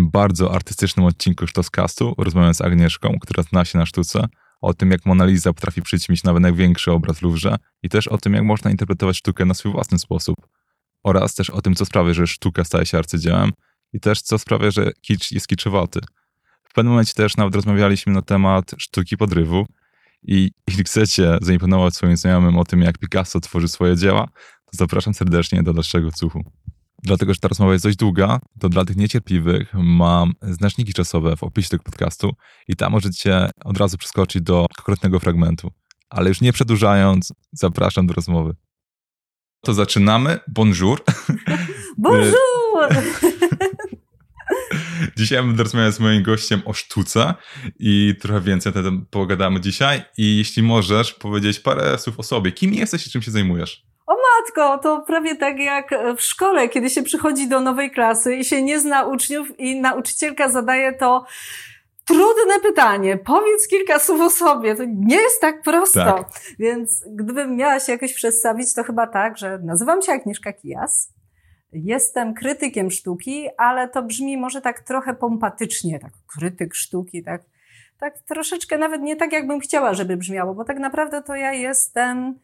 tym bardzo artystycznym odcinku Sztoscastu rozmawiam z Agnieszką, która zna się na sztuce, o tym, jak Mona Lisa potrafi przyćmić nawet największy obraz Louvre i też o tym, jak można interpretować sztukę na swój własny sposób. Oraz też o tym, co sprawia, że sztuka staje się arcydziełem i też co sprawia, że kicz jest kiczowaty. W pewnym momencie też nawet rozmawialiśmy na temat sztuki podrywu i jeśli chcecie zaimponować swoim znajomym o tym, jak Picasso tworzy swoje dzieła, to zapraszam serdecznie do dalszego cuchu. Dlatego, że ta rozmowa jest dość długa, to dla tych niecierpliwych mam znaczniki czasowe w opisie tego podcastu i tam możecie od razu przeskoczyć do konkretnego fragmentu. Ale już nie przedłużając, zapraszam do rozmowy. To zaczynamy. Bonjour. Bonjour! Dzisiaj będę rozmawiać z moim gościem o sztuce i trochę więcej na pogadamy dzisiaj. I jeśli możesz powiedzieć parę słów o sobie. Kim jesteś i czym się zajmujesz? Matko, to prawie tak jak w szkole, kiedy się przychodzi do nowej klasy i się nie zna uczniów i nauczycielka zadaje to trudne pytanie. Powiedz kilka słów o sobie. To nie jest tak prosto. Tak. Więc gdybym miała się jakoś przedstawić, to chyba tak, że nazywam się Agnieszka Kijas. Jestem krytykiem sztuki, ale to brzmi może tak trochę pompatycznie, tak krytyk sztuki, tak, tak troszeczkę nawet nie tak, jakbym chciała, żeby brzmiało, bo tak naprawdę to ja jestem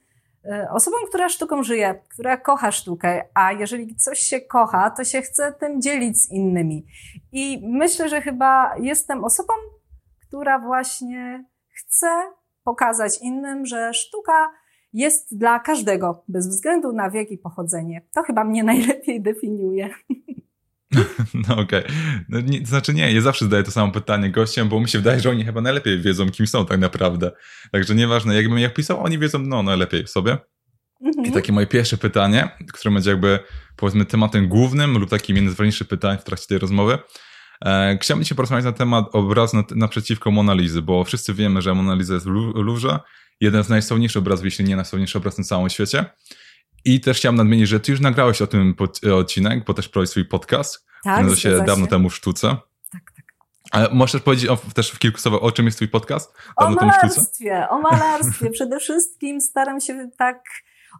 osobą, która sztuką żyje, która kocha sztukę, a jeżeli coś się kocha, to się chce tym dzielić z innymi. I myślę, że chyba jestem osobą, która właśnie chce pokazać innym, że sztuka jest dla każdego, bez względu na wiek i pochodzenie. To chyba mnie najlepiej definiuje. No okej. Okay. No, znaczy nie, ja zawsze zadaję to samo pytanie gościom, bo mi się wydaje, że oni chyba najlepiej wiedzą, kim są tak naprawdę. Także nieważne, jakbym jak pisał, oni wiedzą, no najlepiej sobie. Mhm. I takie moje pierwsze pytanie, które będzie jakby powiedzmy tematem głównym lub takim jednym z ważniejszych pytań w trakcie tej rozmowy. E, chciałbym Cię porozmawiać na temat obrazu naprzeciwko Monalizy, bo wszyscy wiemy, że Mona Lisa jest w Louvre jeden z najsławniejszych obrazów, jeśli nie najsławniejszy obraz na całym świecie. I też chciałem nadmienić, że ty już nagrałeś o tym odcinek, bo też prowadzisz swój podcast, tak, nazywa się dawno temu sztuce. Tak, tak. Ale możesz powiedzieć o, też w kilku słowach, o czym jest twój podcast? Dawno o malarstwie, o malarstwie. Przede wszystkim staram się tak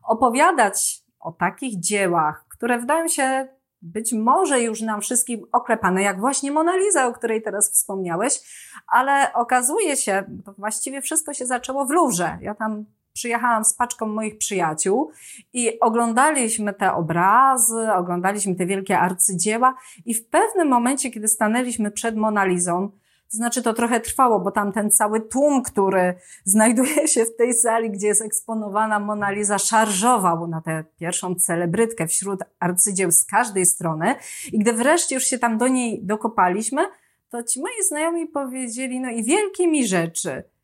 opowiadać o takich dziełach, które wydają się być może już nam wszystkim oklepane, jak właśnie Mona Lisa, o której teraz wspomniałeś, ale okazuje się, to właściwie wszystko się zaczęło w Louvre. Ja tam przyjechałam z paczką moich przyjaciół i oglądaliśmy te obrazy, oglądaliśmy te wielkie arcydzieła i w pewnym momencie, kiedy stanęliśmy przed Monalizą, to znaczy to trochę trwało, bo tam ten cały tłum, który znajduje się w tej sali, gdzie jest eksponowana Mona Lisa, szarżował na tę pierwszą celebrytkę wśród arcydzieł z każdej strony. I gdy wreszcie już się tam do niej dokopaliśmy, to ci moi znajomi powiedzieli, no i wielkie mi rzeczy.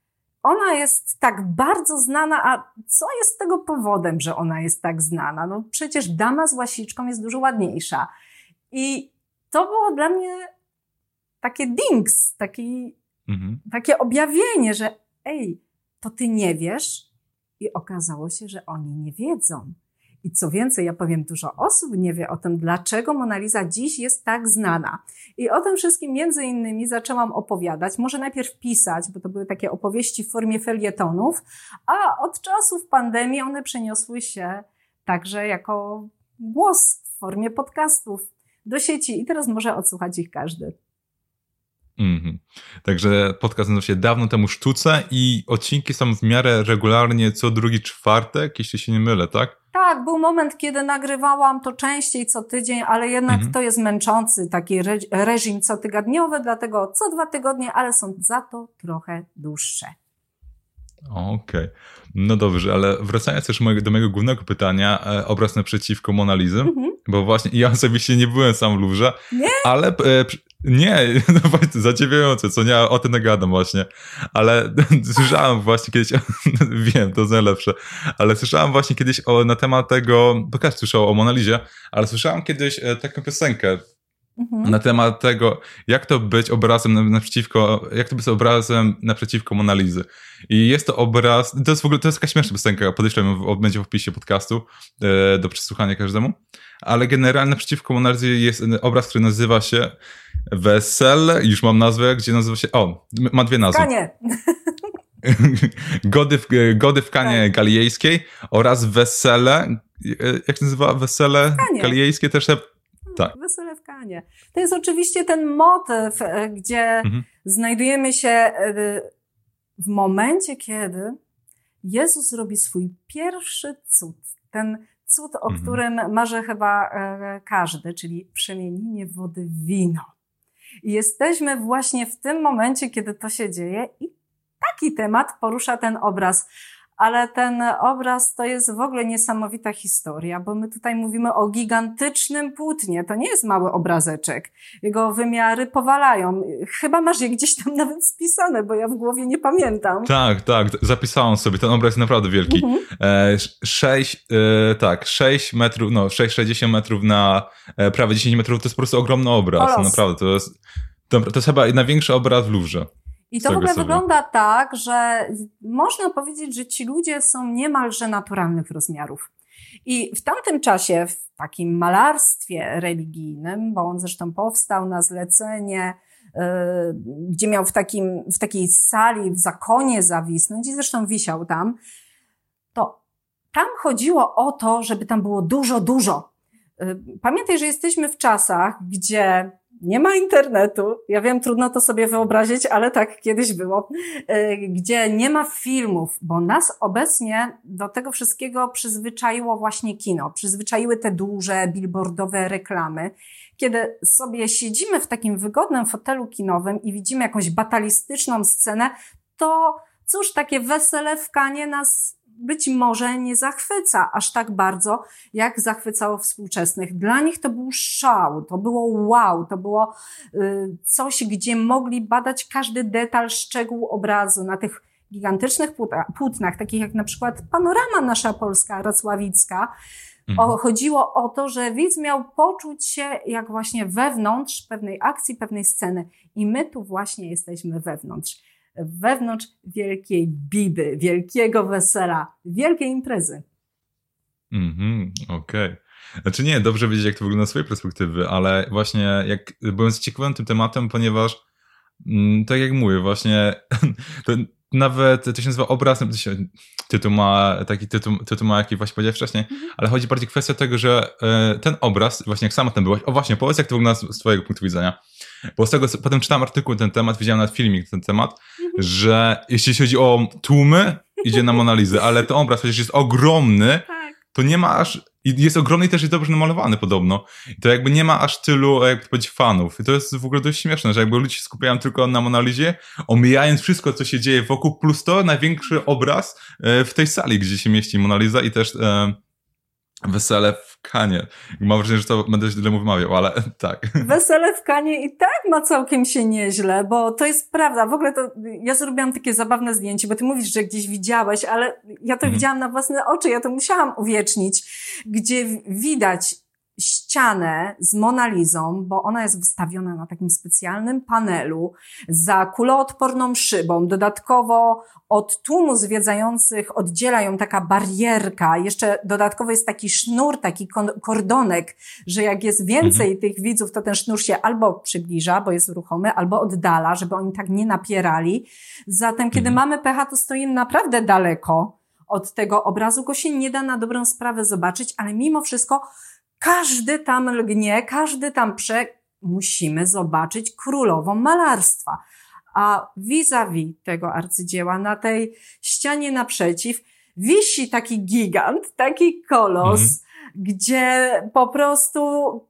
Ona jest tak bardzo znana, a co jest tego powodem, że ona jest tak znana? No przecież dama z łasiczką jest dużo ładniejsza. I to było dla mnie takie dings, taki, mhm. takie objawienie, że ej, to ty nie wiesz? I okazało się, że oni nie wiedzą. I co więcej, ja powiem, dużo osób nie wie o tym, dlaczego Mona Lisa dziś jest tak znana. I o tym wszystkim między innymi zaczęłam opowiadać, może najpierw pisać, bo to były takie opowieści w formie felietonów, a od czasów pandemii one przeniosły się także jako głos w formie podcastów do sieci i teraz może odsłuchać ich każdy. Mm-hmm. Także podcast nazywa się Dawno temu sztuce i odcinki są w miarę regularnie co drugi czwartek, jeśli się nie mylę, tak? Tak, był moment, kiedy nagrywałam to częściej co tydzień, ale jednak mm-hmm. to jest męczący taki re- reżim cotygodniowy, dlatego co dwa tygodnie, ale są za to trochę dłuższe. Okej. Okay. No dobrze, ale wracając też do mojego głównego pytania, e, obraz naprzeciwko Monalizy, mm-hmm. bo właśnie ja osobiście nie byłem sam w Louvre, ale e, nie, no właśnie zadziwiające, co nie, o tym nagadam właśnie, ale słyszałem właśnie kiedyś, wiem, to jest najlepsze, ale słyszałem właśnie kiedyś o, na temat tego, bo każdy słyszał o Monalizie, ale słyszałem kiedyś e, taką piosenkę, Mhm. na temat tego, jak to być obrazem naprzeciwko, jak to być obrazem naprzeciwko Monalizy. I jest to obraz, to jest w ogóle, to jest taka śmieszna piosenka, podejrzewam, będzie w opisie podcastu e, do przesłuchania każdemu, ale generalnie naprzeciwko Monalizy jest obraz, który nazywa się Wesele, już mam nazwę, gdzie nazywa się, o, ma dwie nazwy. Kanie. Gody w, Gody w Kanie tak. Galijejskiej oraz Wesele, e, jak się nazywa? Wesele Galijejskie też, tak. Wesele w Kanie. To jest oczywiście ten motyw, e, gdzie mhm. znajdujemy się e, w momencie, kiedy Jezus robi swój pierwszy cud. Ten cud, o mhm. którym marzy chyba e, każdy, czyli przemienienie wody w wino. Jesteśmy właśnie w tym momencie, kiedy to się dzieje i taki temat porusza ten obraz ale ten obraz to jest w ogóle niesamowita historia, bo my tutaj mówimy o gigantycznym płótnie. To nie jest mały obrazeczek. Jego wymiary powalają. Chyba masz je gdzieś tam nawet spisane, bo ja w głowie nie pamiętam. Tak, tak, zapisałam sobie. Ten obraz jest naprawdę wielki. Mhm. E, 6, e, tak, 6 metrów, no 6-60 metrów na e, prawie 10 metrów, to jest po prostu ogromny obraz. Naprawdę, to jest, to, to jest chyba największy obraz w Louvre. I to w ogóle sobie. wygląda tak, że można powiedzieć, że ci ludzie są niemalże naturalnych rozmiarów. I w tamtym czasie, w takim malarstwie religijnym, bo on zresztą powstał na zlecenie, yy, gdzie miał w, takim, w takiej sali, w zakonie zawisnąć i zresztą wisiał tam, to tam chodziło o to, żeby tam było dużo, dużo. Yy, pamiętaj, że jesteśmy w czasach, gdzie nie ma internetu. Ja wiem, trudno to sobie wyobrazić, ale tak kiedyś było, e, gdzie nie ma filmów, bo nas obecnie do tego wszystkiego przyzwyczaiło właśnie kino. Przyzwyczaiły te duże billboardowe reklamy. Kiedy sobie siedzimy w takim wygodnym fotelu kinowym i widzimy jakąś batalistyczną scenę, to cóż, takie wesele w kanie nas być może nie zachwyca aż tak bardzo, jak zachwycało współczesnych. Dla nich to był szał, to było wow, to było y, coś, gdzie mogli badać każdy detal, szczegół obrazu na tych gigantycznych płótnach, takich jak na przykład panorama nasza polska, racławicka. Mhm. O, chodziło o to, że widz miał poczuć się jak właśnie wewnątrz pewnej akcji, pewnej sceny. I my tu właśnie jesteśmy wewnątrz wewnątrz wielkiej biby, wielkiego wesela, wielkiej imprezy. Mhm, okej. Okay. Znaczy nie, dobrze wiedzieć, jak to wygląda z swojej perspektywy, ale właśnie jak byłem zaciekawiony tym tematem, ponieważ mm, tak jak mówię, właśnie to nawet to się nazywa obraz, to się, tytuł ma taki tytuł, tytuł ma jaki właśnie powiedziałem wcześniej, mhm. ale chodzi bardziej o kwestię tego, że e, ten obraz, właśnie jak sama tam byłaś, o właśnie, powiedz jak to wygląda z, z twojego punktu widzenia. Bo z tego, potem czytałem artykuł na ten temat, widziałem nawet filmik na ten temat, mhm. że jeśli chodzi o tłumy, idzie na Monalizę, ale ten obraz przecież jest ogromny, tak. to nie ma aż, jest ogromny i też jest dobrze namalowany podobno. I to jakby nie ma aż tylu, jak powiedzieć, fanów. I to jest w ogóle dość śmieszne, że jakby ludzie się skupiają tylko na Monalizie, omijając wszystko, co się dzieje wokół, plus to największy obraz e, w tej sali, gdzie się mieści Monaliza i też e, Wesele Kanie. Mam wrażenie, że to będę źle wymawiał, ale tak. Wesele w Kanie i tak ma całkiem się nieźle, bo to jest prawda. W ogóle to ja zrobiłam takie zabawne zdjęcie, bo ty mówisz, że gdzieś widziałeś, ale ja to mhm. widziałam na własne oczy, ja to musiałam uwiecznić, gdzie widać ścianę z Monalizą, bo ona jest wystawiona na takim specjalnym panelu za kuloodporną szybą. Dodatkowo od tłumu zwiedzających oddziela ją taka barierka. Jeszcze dodatkowo jest taki sznur, taki kordonek, że jak jest więcej mhm. tych widzów, to ten sznur się albo przybliża, bo jest ruchomy, albo oddala, żeby oni tak nie napierali. Zatem, kiedy mhm. mamy pecha, to stoimy naprawdę daleko od tego obrazu, go się nie da na dobrą sprawę zobaczyć, ale mimo wszystko każdy tam lgnie, każdy tam prze... Musimy zobaczyć królową malarstwa. A vis-a-vis tego arcydzieła, na tej ścianie naprzeciw, wisi taki gigant, taki kolos, mhm. gdzie po prostu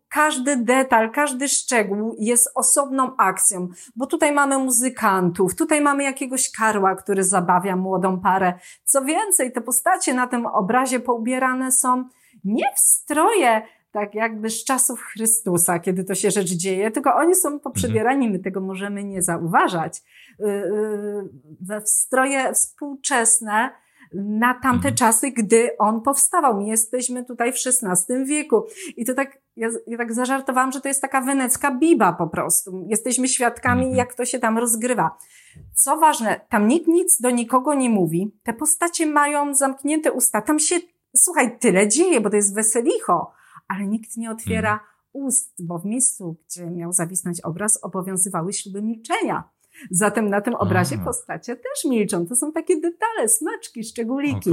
każdy detal, każdy szczegół jest osobną akcją, bo tutaj mamy muzykantów, tutaj mamy jakiegoś karła, który zabawia młodą parę. Co więcej, te postacie na tym obrazie poubierane są nie w stroje tak jakby z czasów Chrystusa, kiedy to się rzecz dzieje, tylko oni są poprzebierani, my tego możemy nie zauważać, y, y, we stroje współczesne na tamte mhm. czasy, gdy on powstawał. My jesteśmy tutaj w XVI wieku. I to tak, ja, ja tak zażartowałam, że to jest taka wenecka biba po prostu. Jesteśmy świadkami, mhm. jak to się tam rozgrywa. Co ważne, tam nikt nic do nikogo nie mówi. Te postacie mają zamknięte usta. Tam się, słuchaj, tyle dzieje, bo to jest weselicho ale nikt nie otwiera hmm. ust, bo w miejscu, gdzie miał zawisnąć obraz, obowiązywały śluby milczenia. Zatem na tym obrazie Aha. postacie też milczą. To są takie detale, smaczki, szczególiki.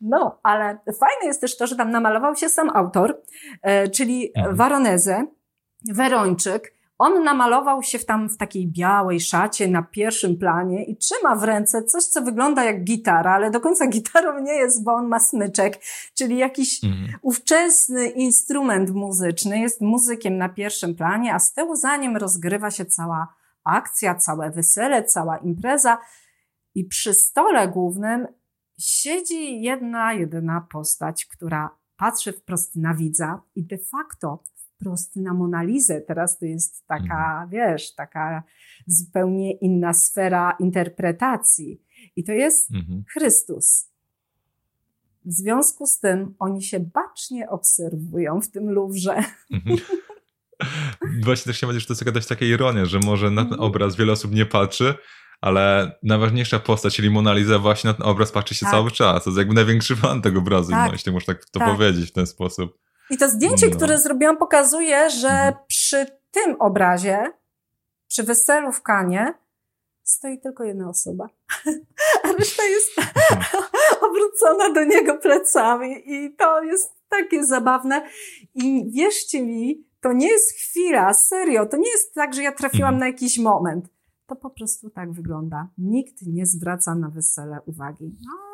no, ale fajne jest też to, że tam namalował się sam autor, e, czyli mhm. Waronezę. Werończyk, on namalował się w tam w takiej białej szacie na pierwszym planie i trzyma w ręce coś, co wygląda jak gitara, ale do końca gitarą nie jest, bo on ma smyczek, czyli jakiś mhm. ówczesny instrument muzyczny, jest muzykiem na pierwszym planie, a z tyłu za nim rozgrywa się cała akcja, całe wesele, cała impreza i przy stole głównym siedzi jedna, jedyna postać, która patrzy wprost na widza i de facto wprost na Monalizę. Teraz to jest taka, mhm. wiesz, taka zupełnie inna sfera interpretacji. I to jest mhm. Chrystus. W związku z tym oni się bacznie obserwują w tym Luwrze. Mhm. Właśnie też chciałem powiedzieć, że to jest jakaś taka ironia, że może na ten mhm. obraz wiele osób nie patrzy, ale najważniejsza postać, czyli Mona Lisa, właśnie na ten obraz patrzy się tak. cały czas. To jest jakby największy fan tego obrazu, tak. jeśli można tak to tak. powiedzieć w ten sposób. I to zdjęcie, no. które zrobiłam, pokazuje, że mhm. przy tym obrazie, przy weselu w Kanie, stoi tylko jedna osoba, a reszta jest obrócona do niego plecami i to jest takie zabawne. I wierzcie mi, to nie jest chwila, serio, to nie jest tak, że ja trafiłam mhm. na jakiś moment. To po prostu tak wygląda. Nikt nie zwraca na wesele uwagi. No,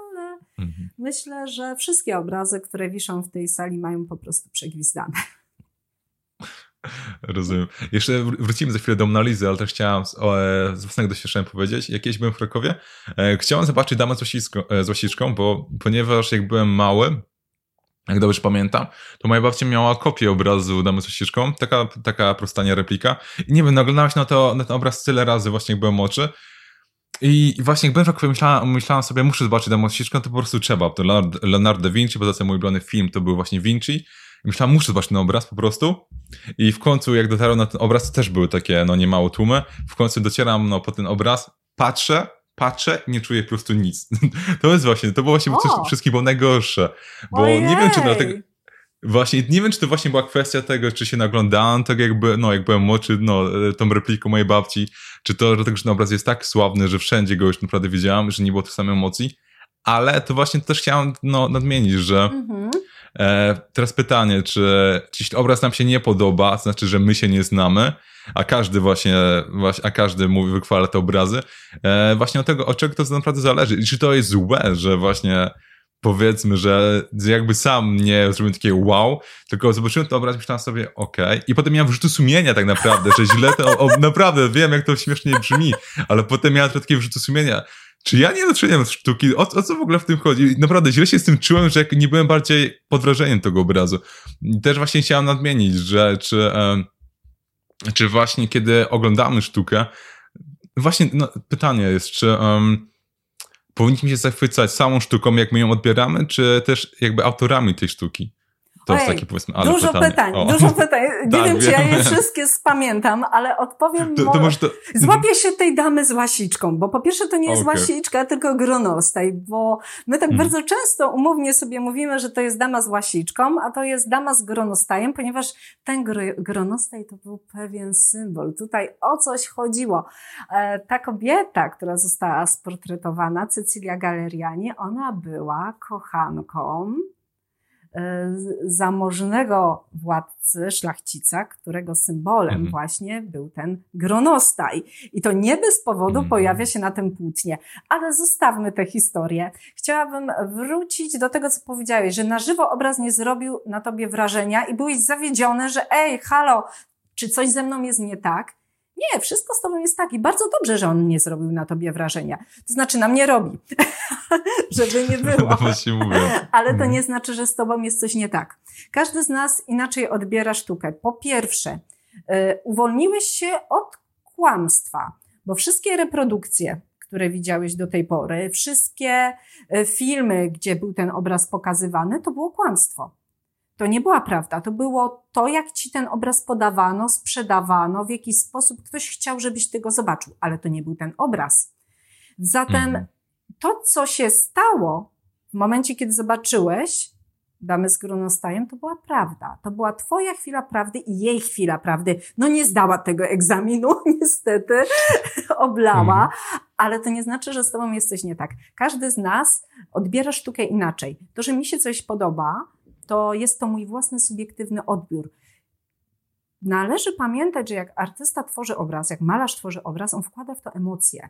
mhm. myślę, że wszystkie obrazy, które wiszą w tej sali, mają po prostu przegwizdane. Rozumiem. Jeszcze wrócimy za chwilę do analizy, ale też chciałem z, o, e, z własnego doświadczenia powiedzieć. Jak kiedyś byłem w Krakowie, e, chciałem zobaczyć damę z, e, z łasiczką, bo ponieważ jak byłem mały, jak dobrze pamiętam, to moja babcia miała kopię obrazu Damy z ścieżką, taka, taka prostania replika. I nie wiem, naglądałem się na, to, na ten obraz tyle razy właśnie, jak byłem oczy. I właśnie jak byłem w Krakowie, myślałem, myślałem sobie, muszę zobaczyć Damę z ścieżką, to po prostu trzeba. To Leonardo, Leonardo da Vinci, bo za mój ulubiony film to był właśnie Vinci. I myślałem, muszę zobaczyć ten obraz po prostu. I w końcu, jak dotarłem na ten obraz, to też były takie, no, niemało tłumy. W końcu docieram, no, po ten obraz, patrzę, patrzę i nie czuję po prostu nic. To jest właśnie, to było właśnie o. coś wszystkim było najgorsze. Bo Ojej. nie wiem, czy dlatego... Właśnie, nie wiem, czy to właśnie była kwestia tego, czy się naglądałem tak jakby, no, jak byłem młodszy, no, tą repliką mojej babci, czy to, że ten obraz jest tak sławny, że wszędzie go już naprawdę wiedziałem, że nie było tych samych emocji, ale to właśnie też chciałem, no, nadmienić, że mhm. e, teraz pytanie, czy, czy jeśli obraz nam się nie podoba, to znaczy, że my się nie znamy, a każdy właśnie, a każdy mówi, wychwala te obrazy, e, właśnie od tego, od czego to naprawdę zależy. I czy to jest złe, że właśnie powiedzmy, że jakby sam nie zrobiłem takiego wow, tylko zobaczyłem ten obraz, myślałem sobie, okej. Okay. I potem miałem wyrzuty sumienia tak naprawdę, że źle to, o, naprawdę wiem, jak to śmiesznie brzmi, ale potem miałem takie wyrzuty sumienia. Czy ja nie doceniam sztuki? O, o, co w ogóle w tym chodzi? Naprawdę źle się z tym czułem, że nie byłem bardziej pod wrażeniem tego obrazu. I też właśnie chciałem nadmienić, że czy... Czy właśnie kiedy oglądamy sztukę, właśnie no, pytanie jest, czy um, powinniśmy się zachwycać samą sztuką, jak my ją odbieramy, czy też jakby autorami tej sztuki? To Ojej, jest takie powiedzmy, ale Dużo pytanie. pytań, o. dużo pytań. Nie tak, wiem, czy ja je wszystkie spamiętam, ale odpowiem. To, to może to... Złapię się tej damy z łasiczką, bo po pierwsze to nie jest okay. łasiczka, tylko gronostaj, bo my tak hmm. bardzo często umownie sobie mówimy, że to jest dama z łasiczką, a to jest dama z gronostajem, ponieważ ten gr gronostaj to był pewien symbol. Tutaj o coś chodziło. E, ta kobieta, która została sportretowana, Cecylia Galeriani, ona była kochanką zamożnego władcy, szlachcica, którego symbolem mhm. właśnie był ten gronostaj. I to nie bez powodu mhm. pojawia się na tym płótnie. Ale zostawmy tę historię. Chciałabym wrócić do tego, co powiedziałeś, że na żywo obraz nie zrobił na tobie wrażenia i byłeś zawiedziony, że ej, halo, czy coś ze mną jest nie tak? Nie, wszystko z tobą jest tak i bardzo dobrze, że on nie zrobił na tobie wrażenia. To znaczy, nam nie robi, żeby nie było. Ale to mhm. nie znaczy, że z tobą jest coś nie tak. Każdy z nas inaczej odbiera sztukę. Po pierwsze, yy, uwolniłeś się od kłamstwa, bo wszystkie reprodukcje, które widziałeś do tej pory, wszystkie y, filmy, gdzie był ten obraz pokazywany, to było kłamstwo. To nie była prawda. To było to, jak ci ten obraz podawano, sprzedawano, w jaki sposób ktoś chciał, żebyś tego zobaczył, ale to nie był ten obraz. Zatem mhm. to, co się stało w momencie, kiedy zobaczyłeś damy z gronostajem, to była prawda. To była twoja chwila prawdy i jej chwila prawdy. No nie zdała tego egzaminu, niestety, oblała, mhm. ale to nie znaczy, że z tobą jest coś nie tak. Każdy z nas odbiera sztukę inaczej. To, że mi się coś podoba, to jest to mój własny subiektywny odbiór. należy pamiętać, że jak artysta tworzy obraz, jak malarz tworzy obraz, on wkłada w to emocje.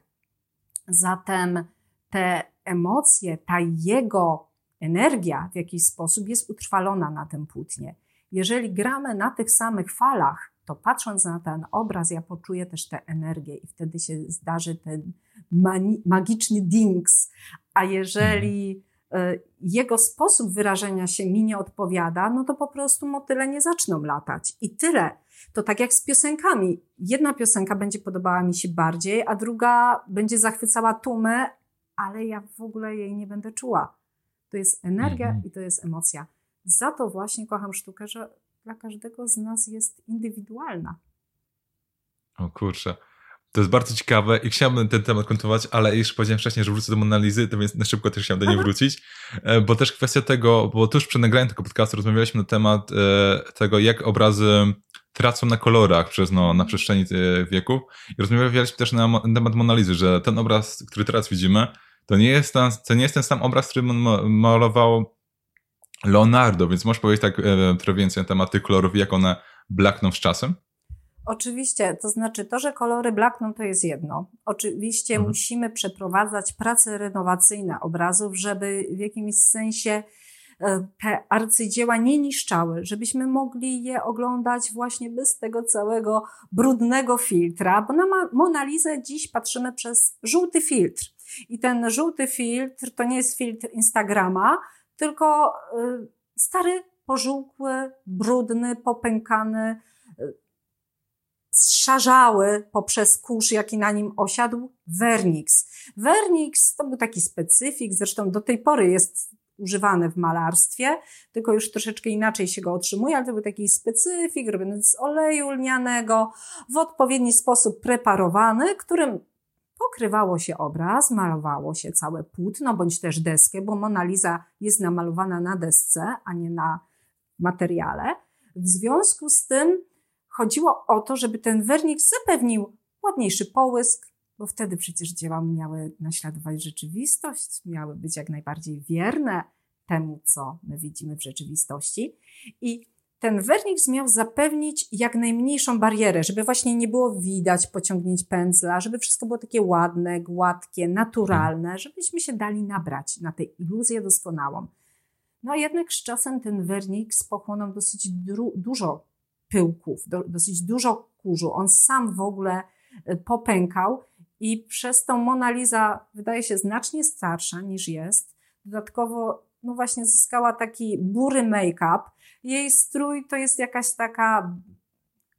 Zatem te emocje, ta jego energia w jakiś sposób jest utrwalona na tym płótnie. Jeżeli gramy na tych samych falach, to patrząc na ten obraz, ja poczuję też tę energię i wtedy się zdarzy ten magiczny dings. A jeżeli e, jego sposób wyrażenia się mi nie odpowiada, no to po prostu motyle nie zaczną latać. I tyle. To tak jak z piosenkami. Jedna piosenka będzie podobała mi się bardziej, a druga będzie zachwycała tłumę, ale ja w ogóle jej nie będę czuła. To jest energia mhm. i to jest emocja. Za to właśnie kocham sztukę, że dla każdego z nas jest indywidualna. O kurczę. To jest bardzo ciekawe i chciałbym ten temat kontynuować, ale już powiedziałem wcześniej, że wrócę do Monalizy, to więc na szybko też chciałem do niej wrócić, e, bo też kwestia tego, bo tuż przed nagraniem tego podcastu rozmawialiśmy na temat e, tego, jak obrazy tracą na kolorach przez, no, na przestrzeni e, wieków. I rozmawialiśmy też na, na temat Monalizy, że ten obraz, który teraz widzimy, to nie jest ten, to nie jest ten sam obraz, który malował Leonardo, więc możesz powiedzieć tak trochę więcej na temat tych kolorów, jak one blakną z czasem? Oczywiście, to znaczy to, że kolory blakną, to jest jedno. Oczywiście mhm. musimy przeprowadzać prace renowacyjne obrazów, żeby w jakimś sensie e, te arcydzieła nie niszczały, żebyśmy mogli je oglądać właśnie bez tego całego brudnego filtra, bo na Mona Lizę dziś patrzymy przez żółty filtr. I ten żółty filtr to nie jest filtr Instagrama, tylko y, stary, pożółkły, brudny, popękany, zszarzały poprzez kurz, jaki na nim osiadł, Vernix. Vernix to był taki specyfik, zresztą do tej pory jest używany w malarstwie, tylko już troszeczkę inaczej się go otrzymuje, ale to był taki specyfik robiony z oleju lnianego, w odpowiedni sposób preparowany, którym pokrywało się obraz, malowało się całe płótno bądź też deskę, bo Mona Lisa jest namalowana na desce, a nie na materiale. W związku z tym chodziło o to, żeby ten wernik zapewnił ładniejszy połysk, bo wtedy przecież dzieła miały naśladować rzeczywistość, miały być jak najbardziej wierne temu, co my widzimy w rzeczywistości. I ten werniks miał zapewnić jak najmniejszą barierę, żeby właśnie nie było widać pociągnięć pędzla, żeby wszystko było takie ładne, gładkie, naturalne, żebyśmy się dali nabrać na tę iluzję doskonałą. No a jednak z czasem ten werniks pochłonął dosyć dużo pyłków, do, dosyć dużo kurzu. On sam w ogóle y, popękał i przez tą Mona Lisa wydaje się znacznie starsza niż jest. Dodatkowo no właśnie zyskała taki bury make-up. Jej strój to jest jakaś taka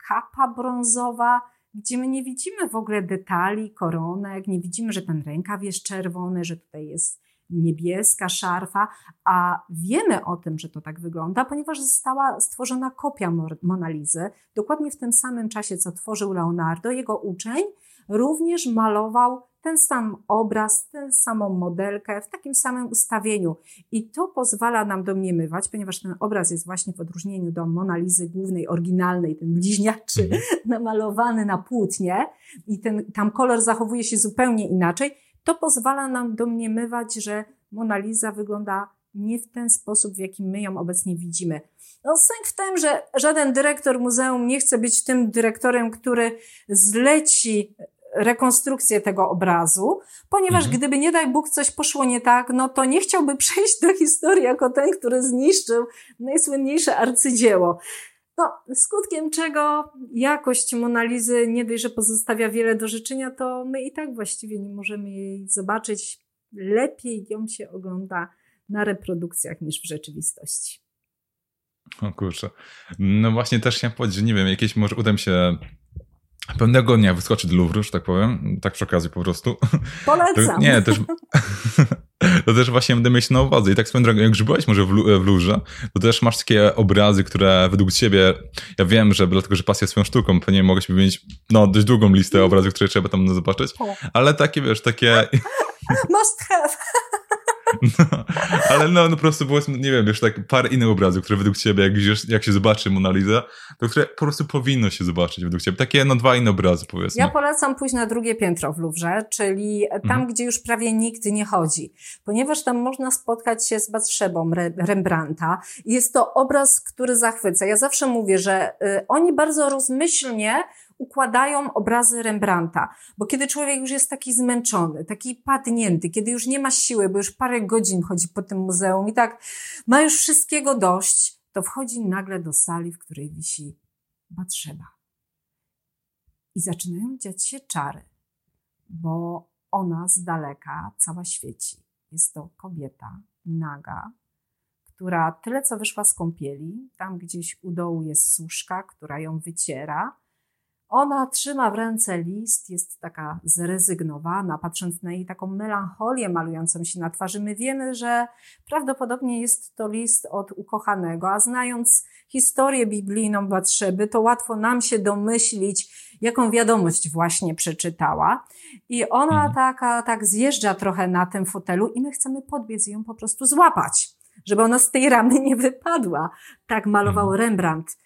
kapa brązowa, gdzie my nie widzimy w ogóle detali, koronek, nie widzimy, że ten rękaw jest czerwony, że tutaj jest niebieska szarfa, a wiemy o tym, że to tak wygląda, ponieważ została stworzona kopia Monalizy, dokładnie w tym samym czasie, co tworzył Leonardo. Jego uczeń również malował ten sam obraz, tę samą modelkę w takim samym ustawieniu. I to pozwala nam domniemywać, ponieważ ten obraz jest właśnie w odróżnieniu do Monalizy głównej, oryginalnej, ten bliźniaczy mhm. namalowany na płótnie i ten, tam kolor zachowuje się zupełnie inaczej, to pozwala nam domniemywać, że Mona Lisa wygląda nie w ten sposób, w jaki my ją obecnie widzimy. No, sęk w tym, że żaden dyrektor muzeum nie chce być tym dyrektorem, który zleci rekonstrukcję tego obrazu, ponieważ mhm. gdyby nie daj Bóg coś poszło nie tak, no to nie chciałby przejść do historii jako ten, który zniszczył najsłynniejsze arcydzieło. No, skutkiem czego jakość Monalizy nie dość, że pozostawia wiele do życzenia, to my i tak właściwie nie możemy jej zobaczyć. Lepiej ją się ogląda na reprodukcjach niż w rzeczywistości. O kurczę. No właśnie też chciałem powiedzieć, że nie wiem, jakieś może uda mi się pewnego dnia wyskoczy do Louvre, że tak powiem, tak przy okazji po prostu. Polecam. Nie, też, to też właśnie będę mieć na uwadze. I tak swoją drogą, jak byłeś może w, w Louvre, to też masz takie obrazy, które według ciebie, ja wiem, że dlatego, że pasja swoją sztuką, pewnie mogłeś mieć no, dość długą listę obrazów, które trzeba tam zobaczyć, ale takie, wiesz, takie... Must have. No, ale no, no po prostu było, nie wiem, wiesz, tak parę innych obrazów, które według ciebie, jak, jak się zobaczy Mona Lisa, to które po prostu powinno się zobaczyć według ciebie. Takie no dwa inne obrazy, powiedzmy. Ja polecam pójść na drugie piętro w Louvre, czyli tam, mhm. gdzie już prawie nikt nie chodzi, ponieważ tam można spotkać się z Batrzebą Rembrandta. Jest to obraz, który zachwyca. Ja zawsze mówię, że y, oni bardzo rozmyślnie układają obrazy Rembrandta. Bo kiedy człowiek już jest taki zmęczony, taki padnięty, kiedy już nie ma siły, bo już parę godzin chodzi po tym muzeum i tak ma już wszystkiego dość, to wchodzi nagle do sali, w której wisi Batrzeba. I zaczynają dziać się czary, bo ona z daleka cała świeci. Jest to kobieta naga, która tyle co wyszła z kąpieli, tam gdzieś u dołu jest suszka, która ją wyciera, ona trzyma w ręce list, jest taka zrezygnowana, patrząc na jej taką melancholię malującą się na twarzy. My wiemy, że prawdopodobnie jest to list od ukochanego, a znając historię biblijną Batrzeby, to łatwo nam się domyślić, jaką wiadomość właśnie przeczytała. I ona mhm. taka, tak zjeżdża trochę na tym fotelu i my chcemy podbiec i ją po prostu złapać, żeby ona z tej ramy nie wypadła. Tak malował mhm. Rembrandt.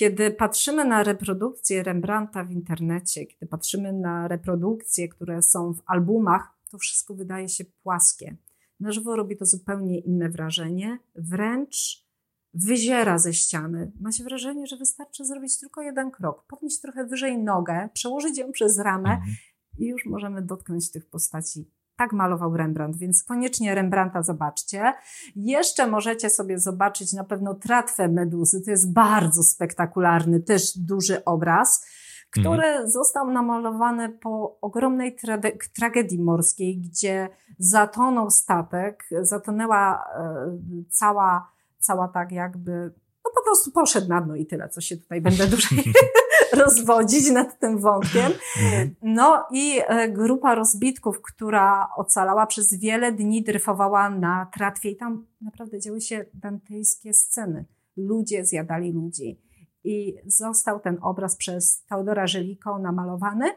Kiedy patrzymy na reprodukcje Rembrandta w internecie, kiedy patrzymy na reprodukcje, które są w albumach, to wszystko wydaje się płaskie. Na żywo robi to zupełnie inne wrażenie, wręcz wyziera ze ściany. Ma się wrażenie, że wystarczy zrobić tylko jeden krok, podnieść trochę wyżej nogę, przełożyć ją przez ramę mhm. i już możemy dotknąć tych postaci tak malował Rembrandt, więc koniecznie Rembrandta zobaczcie. Jeszcze możecie sobie zobaczyć na pewno tratwę Meduzy. To jest bardzo spektakularny, też duży obraz, który mhm. został namalowany po ogromnej tra tragedii morskiej, gdzie zatonął statek, zatonęła e, cała, cała tak jakby, no po prostu poszedł na dno i tyle, co się tutaj będę dłużej rozwodzić nad tym wątkiem. Mhm. No i e, grupa rozbitków, która ocalała przez wiele dni, dryfowała na tratwie i tam naprawdę działy się dantejskie sceny. Ludzie zjadali ludzi. I został ten obraz przez Teodora Żeliko namalowany,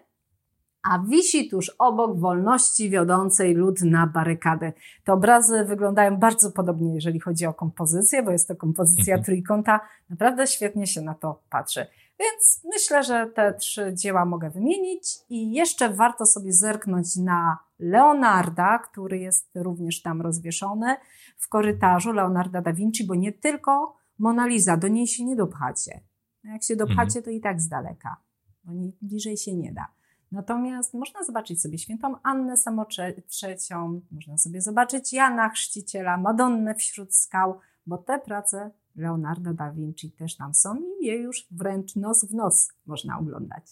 a wisi tuż obok wolności wiodącej lud na barykadę. Te obrazy wyglądają bardzo podobnie, jeżeli chodzi o kompozycję, bo jest to kompozycja mhm. trójkąta. Naprawdę świetnie się na to patrzy. Więc myślę, że te trzy dzieła mogę wymienić i jeszcze warto sobie zerknąć na Leonarda, który jest również tam rozwieszony w korytarzu Leonarda da Vinci, bo nie tylko Mona Lisa, do niej się nie dopchacie. Jak się dopchacie, to i tak z daleka, bo nie, bliżej się nie da. Natomiast można zobaczyć sobie świętą Annę Samotrzecią, można sobie zobaczyć Jana Chrzciciela, Madonnę wśród skał, bo te prace Leonardo da Vinci też tam są i je już wręcz nos w nos można oglądać.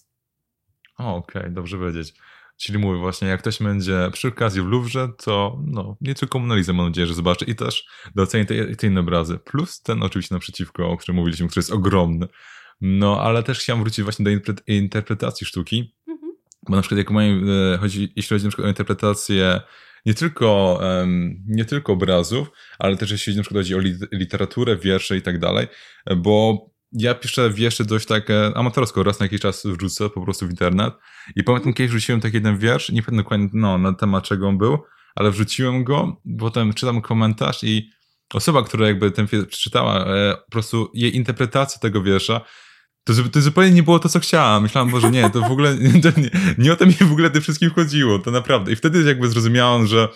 Okej, okay, dobrze wiedzieć. Czyli mówię właśnie, jak ktoś będzie przy okazji w Louvre, to no, nie tylko Mona Lisa mam nadzieję, że zobaczy i też doceni te, te inne obrazy. Plus ten oczywiście naprzeciwko, o którym mówiliśmy, który jest ogromny. No, ale też chciałem wrócić właśnie do interpretacji sztuki, mhm. bo na przykład jak mają, e, chodzi, jeśli chodzi na przykład o interpretację nie tylko, um, nie tylko obrazów, ale też jeśli na przykład chodzi o literaturę, wiersze i tak dalej, bo ja piszę wiersze dość tak amatorsko, raz na jakiś czas wrzucę po prostu w internet i pamiętam kiedyś wrzuciłem taki jeden wiersz, nie pamiętam dokładnie no, na temat czego on był, ale wrzuciłem go, potem czytam komentarz i osoba, która jakby ten wiersz przeczytała, e, po prostu jej interpretacja tego wiersza to, to zupełnie nie było to, co chciałam. Myślałam, Boże, nie, to w ogóle to nie, nie o to mi w ogóle tym wszystkim chodziło, to naprawdę. I wtedy jakby zrozumiałam, że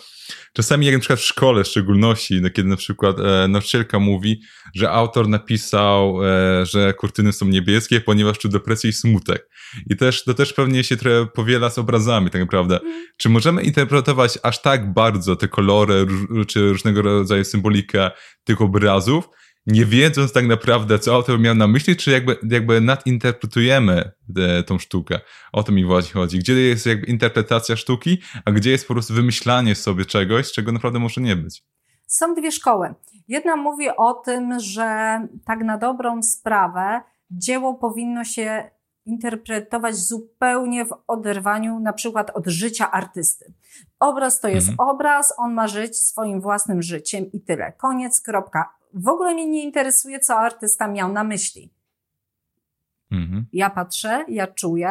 czasami jak na przykład w szkole w szczególności, no, kiedy na przykład e, nauczycielka mówi, że autor napisał, e, że kurtyny są niebieskie, ponieważ czuł depresję i smutek. I też to też pewnie się trochę powiela z obrazami, tak naprawdę. Mm. Czy możemy interpretować aż tak bardzo te kolory, czy różnego rodzaju symbolikę tych obrazów, nie wiedząc tak naprawdę, co autor miał na myśli, czy jakby, jakby nadinterpretujemy te, tą sztukę. O to mi właśnie chodzi. Gdzie jest jakby interpretacja sztuki, a gdzie jest po prostu wymyślanie sobie czegoś, czego naprawdę może nie być. Są dwie szkoły. Jedna mówi o tym, że tak na dobrą sprawę dzieło powinno się interpretować zupełnie w oderwaniu na przykład od życia artysty. Obraz to jest mhm. obraz, on ma żyć swoim własnym życiem i tyle. Koniec, kropka w ogóle mnie nie interesuje, co artysta miał na myśli. Mhm. Ja patrzę, ja czuję,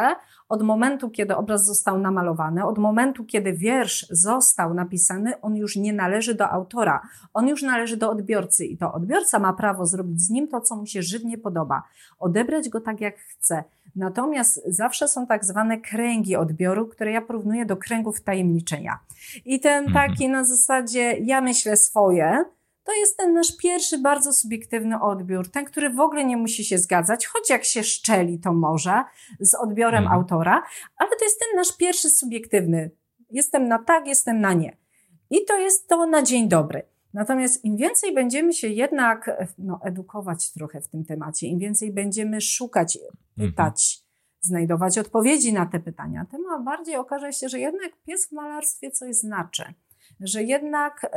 od momentu, kiedy obraz został namalowany, od momentu, kiedy wiersz został napisany, on już nie należy do autora, on już należy do odbiorcy i to odbiorca ma prawo zrobić z nim to, co mu się żywnie podoba, odebrać go tak, jak chce. Natomiast zawsze są tak zwane kręgi odbioru, które ja porównuję do kręgów tajemniczenia. I ten mhm. taki na zasadzie ja myślę swoje, to jest ten nasz pierwszy bardzo subiektywny odbiór, ten, który w ogóle nie musi się zgadzać, choć jak się szczeli, to może z odbiorem mhm. autora, ale to jest ten nasz pierwszy subiektywny. Jestem na tak, jestem na nie. I to jest to na dzień dobry. Natomiast im więcej będziemy się jednak no, edukować trochę w tym temacie, im więcej będziemy szukać, mhm. pytać, mhm. znajdować odpowiedzi na te pytania, tym bardziej okaże się, że jednak pies w malarstwie coś znaczy że jednak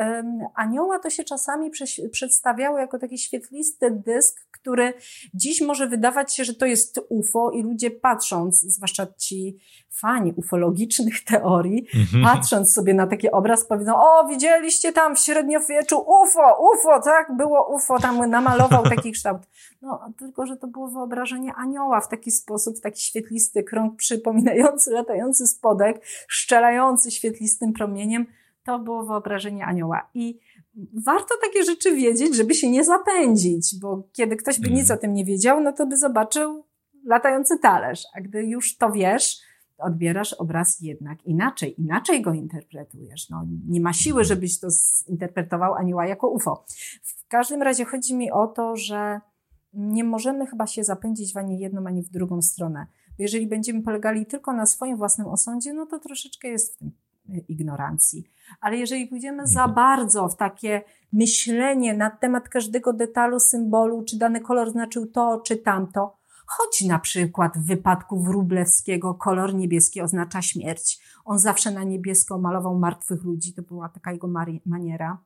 anioła to się czasami przedstawiało jako taki świetlisty dysk, który dziś może wydawać się, że to jest UFO i ludzie patrząc, zwłaszcza ci fani ufologicznych teorii, mhm. patrząc sobie na taki obraz powiedzą, o widzieliście tam w średniowieczu UFO, UFO, tak, było UFO, tam namalował taki kształt. No, tylko, że to było wyobrażenie anioła w taki sposób, w taki świetlisty krąg przypominający latający spodek, szczelający świetlistym promieniem, to było wyobrażenie anioła. I warto takie rzeczy wiedzieć, żeby się nie zapędzić, bo kiedy ktoś by nic mhm. o tym nie wiedział, no to by zobaczył latający talerz. A gdy już to wiesz, odbierasz obraz jednak inaczej, inaczej go interpretujesz. No, nie ma siły, żebyś to zinterpretował anioła jako UFO. W każdym razie chodzi mi o to, że nie możemy chyba się zapędzić w ani jedną, ani w drugą stronę. Bo jeżeli będziemy polegali tylko na swoim własnym osądzie, no to troszeczkę jest w tym ignorancji. Ale jeżeli pójdziemy za mhm. bardzo w takie myślenie na temat każdego detalu, symbolu, czy dany kolor znaczył to, czy tamto, choć na przykład w wypadku Wróblewskiego kolor niebieski oznacza śmierć. On zawsze na niebiesko malował martwych ludzi, to była taka jego maniera.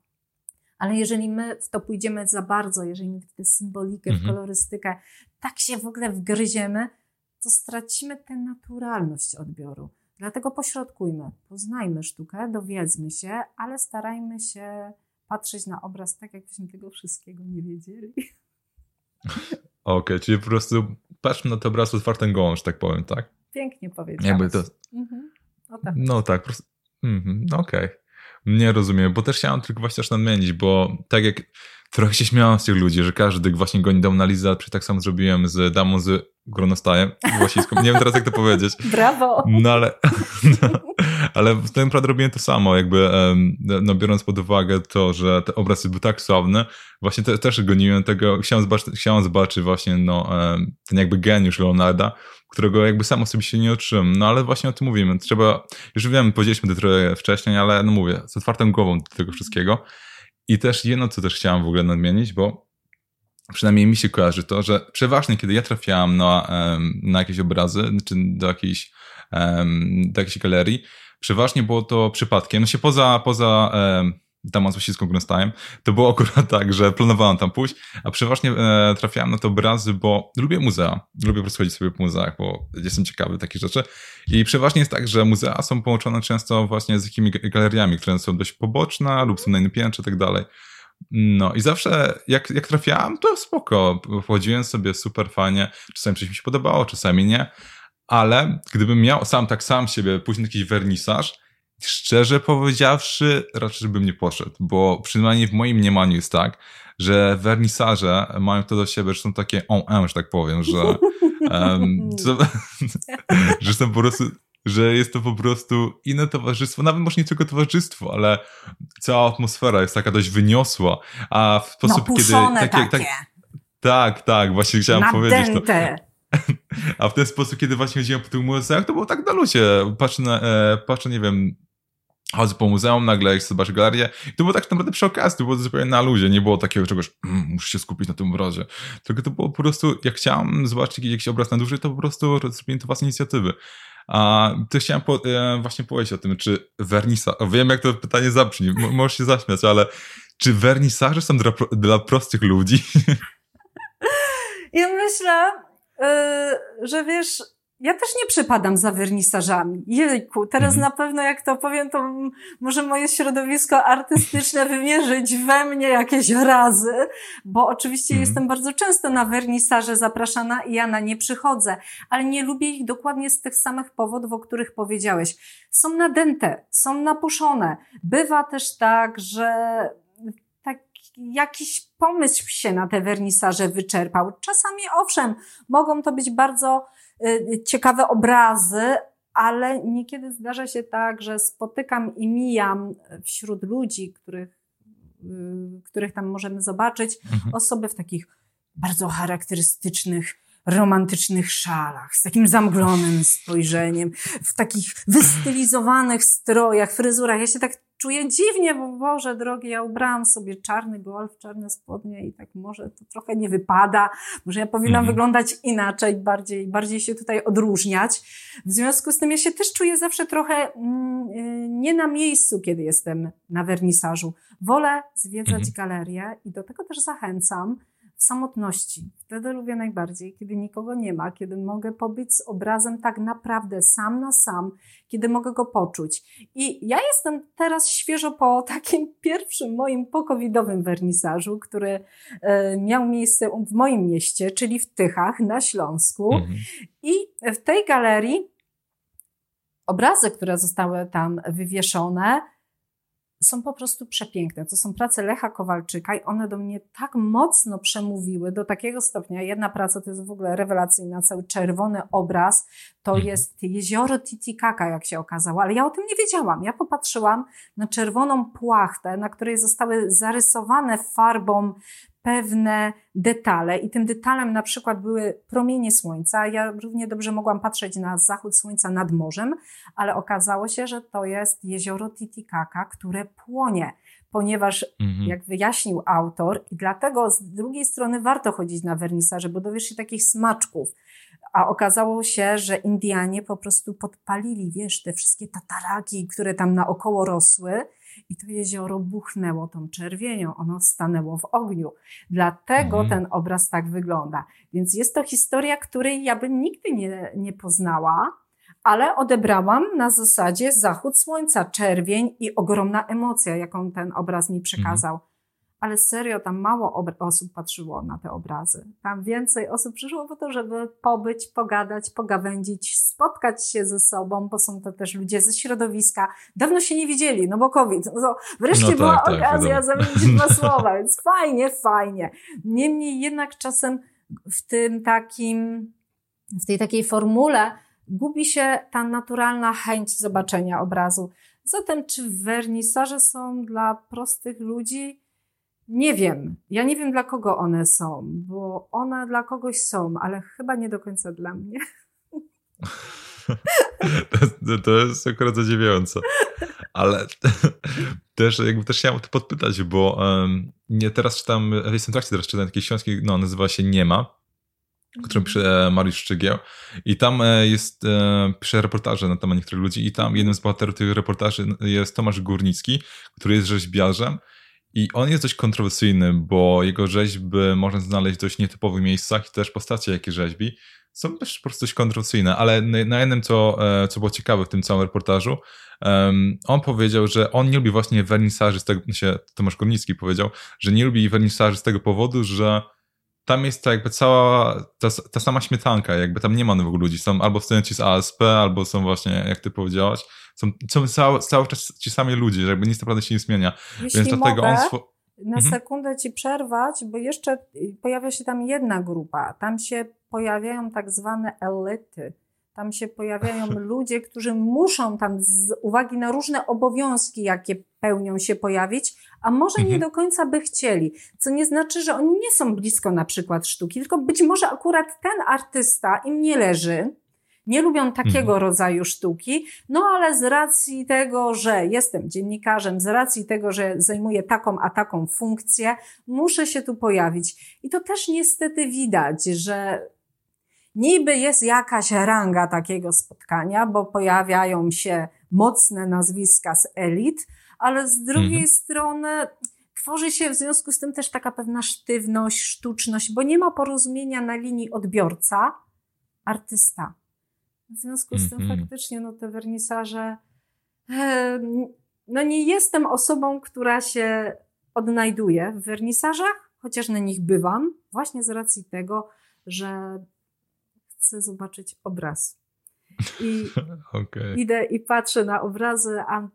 Ale jeżeli my w to pójdziemy za bardzo, jeżeli my w tę symbolikę, mhm. w kolorystykę tak się w ogóle wgryziemy, to stracimy tę naturalność odbioru. Dlatego pośrodkujmy, poznajmy sztukę, dowiedzmy się, ale starajmy się patrzeć na obraz tak, jakbyśmy tego wszystkiego nie wiedzieli. Okej, okay, czyli po prostu patrzmy na ten obraz otwartym gołą, że tak powiem, tak? Pięknie powiedziałeś. to... Mhm. No tak. No tak, po prostu... Mhm, no okej. Okay. Nie rozumiem, bo też chciałem tylko właśnie też nadmienić, bo tak jak trochę się śmiałam z tych ludzi, że każdy właśnie goni dom na Liza, czy tak samo zrobiłem z damą z gronostajem głosiską. Nie wiem teraz jak to powiedzieć. Brawo! No ale, no, ale w tym naprawdę robiłem to samo, jakby no, biorąc pod uwagę to, że ten obraz był tak sławny, właśnie te, też goniłem tego, chciałem zobaczyć, chciałem zobaczyć właśnie no, ten jakby geniusz Leonarda, którego jakby sam osobiście nie otrzymam. No ale właśnie o tym mówimy. Trzeba, już wiem, powiedzieliśmy to trochę wcześniej, ale no mówię, z otwartą głową do tego wszystkiego. I też jedno, co też chciałem w ogóle nadmienić, bo przynajmniej mi się kojarzy to, że przeważnie, kiedy ja trafiałam na, na jakieś obrazy, czy do jakiejś, do jakiejś galerii, przeważnie było to przypadkiem, no się poza, poza tam z Łasicką Grunsteinem, to było akurat tak, że planowałem tam pójść, a przeważnie e, trafiałem na te obrazy, bo lubię muzea, lubię po prostu chodzić sobie po muzeach, bo jestem ciekawy takich rzeczy. I przeważnie jest tak, że muzea są połączone często właśnie z jakimiś galeriami, które są dość poboczne lub są na innym piętrze i tak dalej. No i zawsze jak, jak trafiałem, to spoko. Wchodziłem sobie super fajnie. Czasami coś mi się podobało, czasami nie. Ale gdybym miał sam tak sam siebie na jakiś wernisaż, szczerze powiedziawszy, raczej bym nie poszedł, bo przynajmniej w moim mniemaniu jest tak, że wernisaże mają to do siebie, że są takie on że tak powiem, że, um, że są po prostu że jest to po prostu inne towarzystwo, nawet może nie tylko towarzystwo, ale cała atmosfera jest taka dość wyniosła, a w sposób, no, kiedy... Takie, tak, tak, tak, właśnie chciałem powiedzieć to. A w ten sposób, kiedy właśnie chodziłem po tych muzeach, to było tak na luzie. Patrzę, na, e, patrzę nie wiem, chodzę po muzeum, nagle zobaczę galerię i to było tak naprawdę przy okazji, to było zupełnie na luzie, nie było takiego czegoś, mm, muszę się skupić na tym obrazie. Tylko to było po prostu, jak chciałem zobaczyć jakiś obraz na dłużej, to po prostu zrobiłem to własnej inicjatywy. A ty chciałem po, e, właśnie powiedzieć o tym, czy wernisa, wiem jak to pytanie zabrzmi, możesz się zaśmiać, ale czy wernisaże są dla, dla prostych ludzi? Ja myślę, yy, że wiesz, ja też nie przepadam za wernisażami. Jejku, teraz mhm. na pewno jak to powiem, to może moje środowisko artystyczne wymierzyć we mnie jakieś razy, bo oczywiście mhm. jestem bardzo często na wernisaże zapraszana i ja na nie przychodzę, ale nie lubię ich dokładnie z tych samych powodów, o których powiedziałeś. Są nadęte, są napuszone. Bywa też tak, że tak jakiś pomysł się na te wernisaże wyczerpał. Czasami owszem, mogą to być bardzo ciekawe obrazy, ale niekiedy zdarza się tak, że spotykam i mijam wśród ludzi, których, y, których tam możemy zobaczyć, mhm. osoby w takich bardzo charakterystycznych, romantycznych szalach, z takim zamglonym spojrzeniem, w takich wystylizowanych strojach, fryzurach. Ja się tak czuję dziwnie, bo Boże drogi, ja ubrałam sobie czarny golf, czarne spodnie i tak może to trochę nie wypada, może ja powinnam mhm. wyglądać inaczej, bardziej, bardziej się tutaj odróżniać. W związku z tym ja się też czuję zawsze trochę mm, y, nie na miejscu, kiedy jestem na wernisażu. Wolę zwiedzać mhm. galerię i do tego też zachęcam, samotności. Wtedy lubię najbardziej, kiedy nikogo nie ma, kiedy mogę pobyć z obrazem tak naprawdę sam na sam, kiedy mogę go poczuć. I ja jestem teraz świeżo po takim pierwszym moim pokowidowym wernisażu, który e, miał miejsce w moim mieście, czyli w Tychach na Śląsku. Mhm. I w tej galerii obrazy, które zostały tam wywieszone, są po prostu przepiękne. To są prace Lecha Kowalczyka i one do mnie tak mocno przemówiły do takiego stopnia. Jedna praca to jest w ogóle rewelacyjna, cały czerwony obraz. To mhm. jest jezioro Titicaca, jak się okazało, ale ja o tym nie wiedziałam. Ja popatrzyłam na czerwoną płachtę, na której zostały zarysowane farbą pewne detale i tym detalem na przykład były promienie słońca. Ja równie dobrze mogłam patrzeć na zachód słońca nad morzem, ale okazało się, że to jest jezioro Titicaca, które płonie, ponieważ mhm. jak wyjaśnił autor i dlatego z drugiej strony warto chodzić na wernisaże, bo dowiesz się takich smaczków. A okazało się, że Indianie po prostu podpalili, wiesz, te wszystkie tataraki, które tam naokoło rosły i to jezioro buchnęło tą czerwienią, ono stanęło w ogniu. Dlatego mhm. ten obraz tak wygląda. Więc jest to historia, której ja bym nigdy nie, nie poznała, ale odebrałam na zasadzie zachód słońca, czerwień i ogromna emocja, jaką ten obraz mi przekazał. Mhm ale serio tam mało osób patrzyło na te obrazy. Tam więcej osób przyszło po to, żeby pobyć, pogadać, pogawędzić, spotkać się ze sobą, bo są to też ludzie ze środowiska. Dawno się nie widzieli, no bo COVID. No wreszcie no tak, była tak, okazja zamienić dwa słowa, więc fajnie, fajnie. Niemniej jednak czasem w tym takim, w tej takiej formule gubi się ta naturalna chęć zobaczenia obrazu. Zatem, czy wernisaże są dla prostych ludzi? Nie wiem. Ja nie wiem, dla kogo one są, bo one dla kogoś są, ale chyba nie do końca dla mnie. To, to jest akurat zadziwiające. Ale też jakby też chciałem to podpytać, bo um, nie teraz czytam, jestem w trakcie teraz czytam takiej książki, no nazywa się Nie ma, którą pisze Mariusz Szczygieł i tam e, jest, e, pisze reportaże na temat niektórych ludzi i tam jednym z bohaterów tych reportaży jest Tomasz Górnicki, który jest rzeźbiarzem i on jest dość kontrowersyjny, bo jego rzeźby można znaleźć w dość nietypowych miejscach i też postacie, jakie rzeźbi, są też po prostu dość kontrowersyjne, ale na jednym, co, e, co było ciekawe w tym całym reportażu, um, on powiedział, że on nie lubi właśnie wernisaży z tego, się Tomasz Kornicki powiedział, że nie lubi wernisaży z tego powodu, że tam jest to jakby cała, ta, ta sama śmietanka, jakby tam nie ma nowych ludzi, są albo studenci z ASP, albo są właśnie, jak ty powiedziałaś, są, są cały, cały czas ci sami ludzie, że jakby nic naprawdę się nie zmienia. Jeśli Więc dlatego mogę, on... Swo- na mhm. sekundę ci przerwać, bo jeszcze pojawia się tam jedna grupa. Tam się pojawiają tak zwane elity. Tam się pojawiają ludzie, którzy muszą tam z uwagi na różne obowiązki, jakie pełnią się pojawić, a może nie mhm. do końca by chcieli. Co nie znaczy, że oni nie są blisko na przykład sztuki, tylko być może akurat ten artysta im nie leży, nie lubią takiego mhm. rodzaju sztuki, no ale z racji tego, że jestem dziennikarzem, z racji tego, że zajmuję taką a taką funkcję, muszę się tu pojawić. I to też niestety widać, że niby jest jakaś ranga takiego spotkania, bo pojawiają się mocne nazwiska z elit, ale z drugiej mhm. strony tworzy się w związku z tym też taka pewna sztywność, sztuczność, bo nie ma porozumienia na linii odbiorca, artysta W związku z tym -hmm. faktycznie no, te wernisaże. No nie jestem osobą, która się odnajduje w wernisażach, chociaż na nich bywam, właśnie z racji tego, że chcę zobaczyć obraz. I okay. idę i patrzę na obrazy, a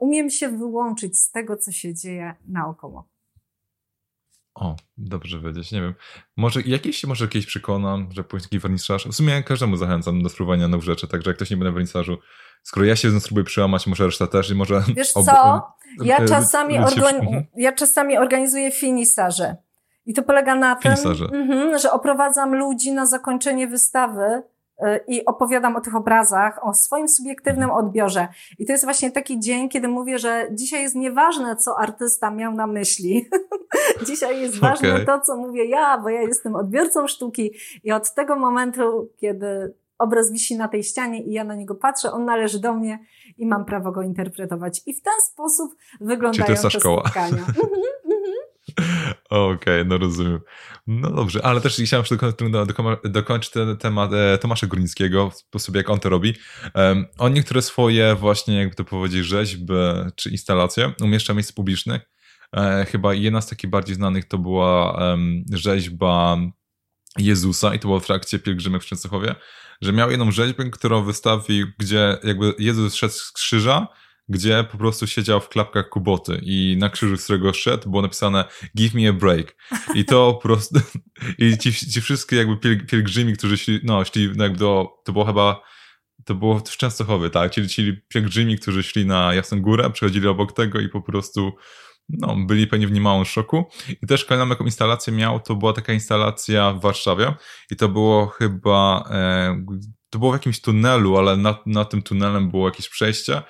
umiem się wyłączyć z tego, co się dzieje naokoło. O, dobrze wiedzieć, nie wiem. Może jakiś, może jakieś przekonam, że taki wernisaż. W sumie każdemu zachęcam do spróbowania nowych rzeczy, także jak ktoś nie będzie na wernisażu, skoro ja się spróbuję przełamać, może reszta też i może... Wiesz co, ja e, czasami, organi- ja czasami organizuję finisarze. I to polega na tym, mm-hmm, że oprowadzam ludzi na zakończenie wystawy i opowiadam o tych obrazach, o swoim subiektywnym odbiorze. I to jest właśnie taki dzień, kiedy mówię, że dzisiaj jest nieważne, co artysta miał na myśli. dzisiaj jest ważne okay. to, co mówię ja, bo ja jestem odbiorcą sztuki i od tego momentu, kiedy obraz wisi na tej ścianie i ja na niego patrzę, on należy do mnie i mam prawo go interpretować. I w ten sposób wyglądają Czy to te szkoła. spotkania. Okej, okay, no rozumiem. No dobrze, ale też chciałem dokończyć ten temat e, Tomasza Górnickiego, sposób jak on to robi. On niektóre swoje właśnie, jakby to powiedzieć, rzeźby czy instalacje umieszcza w miejscach publicznych. E, chyba jedna z takich bardziej znanych to była rzeźba Jezusa i to było w trakcie pielgrzymek w Częstochowie, że miał jedną rzeźbę, którą wystawił, gdzie jakby Jezus szedł z krzyża gdzie po prostu siedział w klapkach kuboty i na krzyżu, z którego szedł, było napisane give me a break. I to po prostu, i ci, ci wszystkie jakby pielgrzymi, którzy szli, no, szli jakby do, to było chyba, to było w Częstochowie, tak, czyli, czyli pielgrzymi, którzy szli na Jasną Górę, przechodzili obok tego i po prostu, no, byli pewnie w niemałym szoku. I też kolejną jaką instalację miał, to była taka instalacja w Warszawie i to było chyba, e, to było w jakimś tunelu, ale nad, nad tym tunelem było jakieś przejście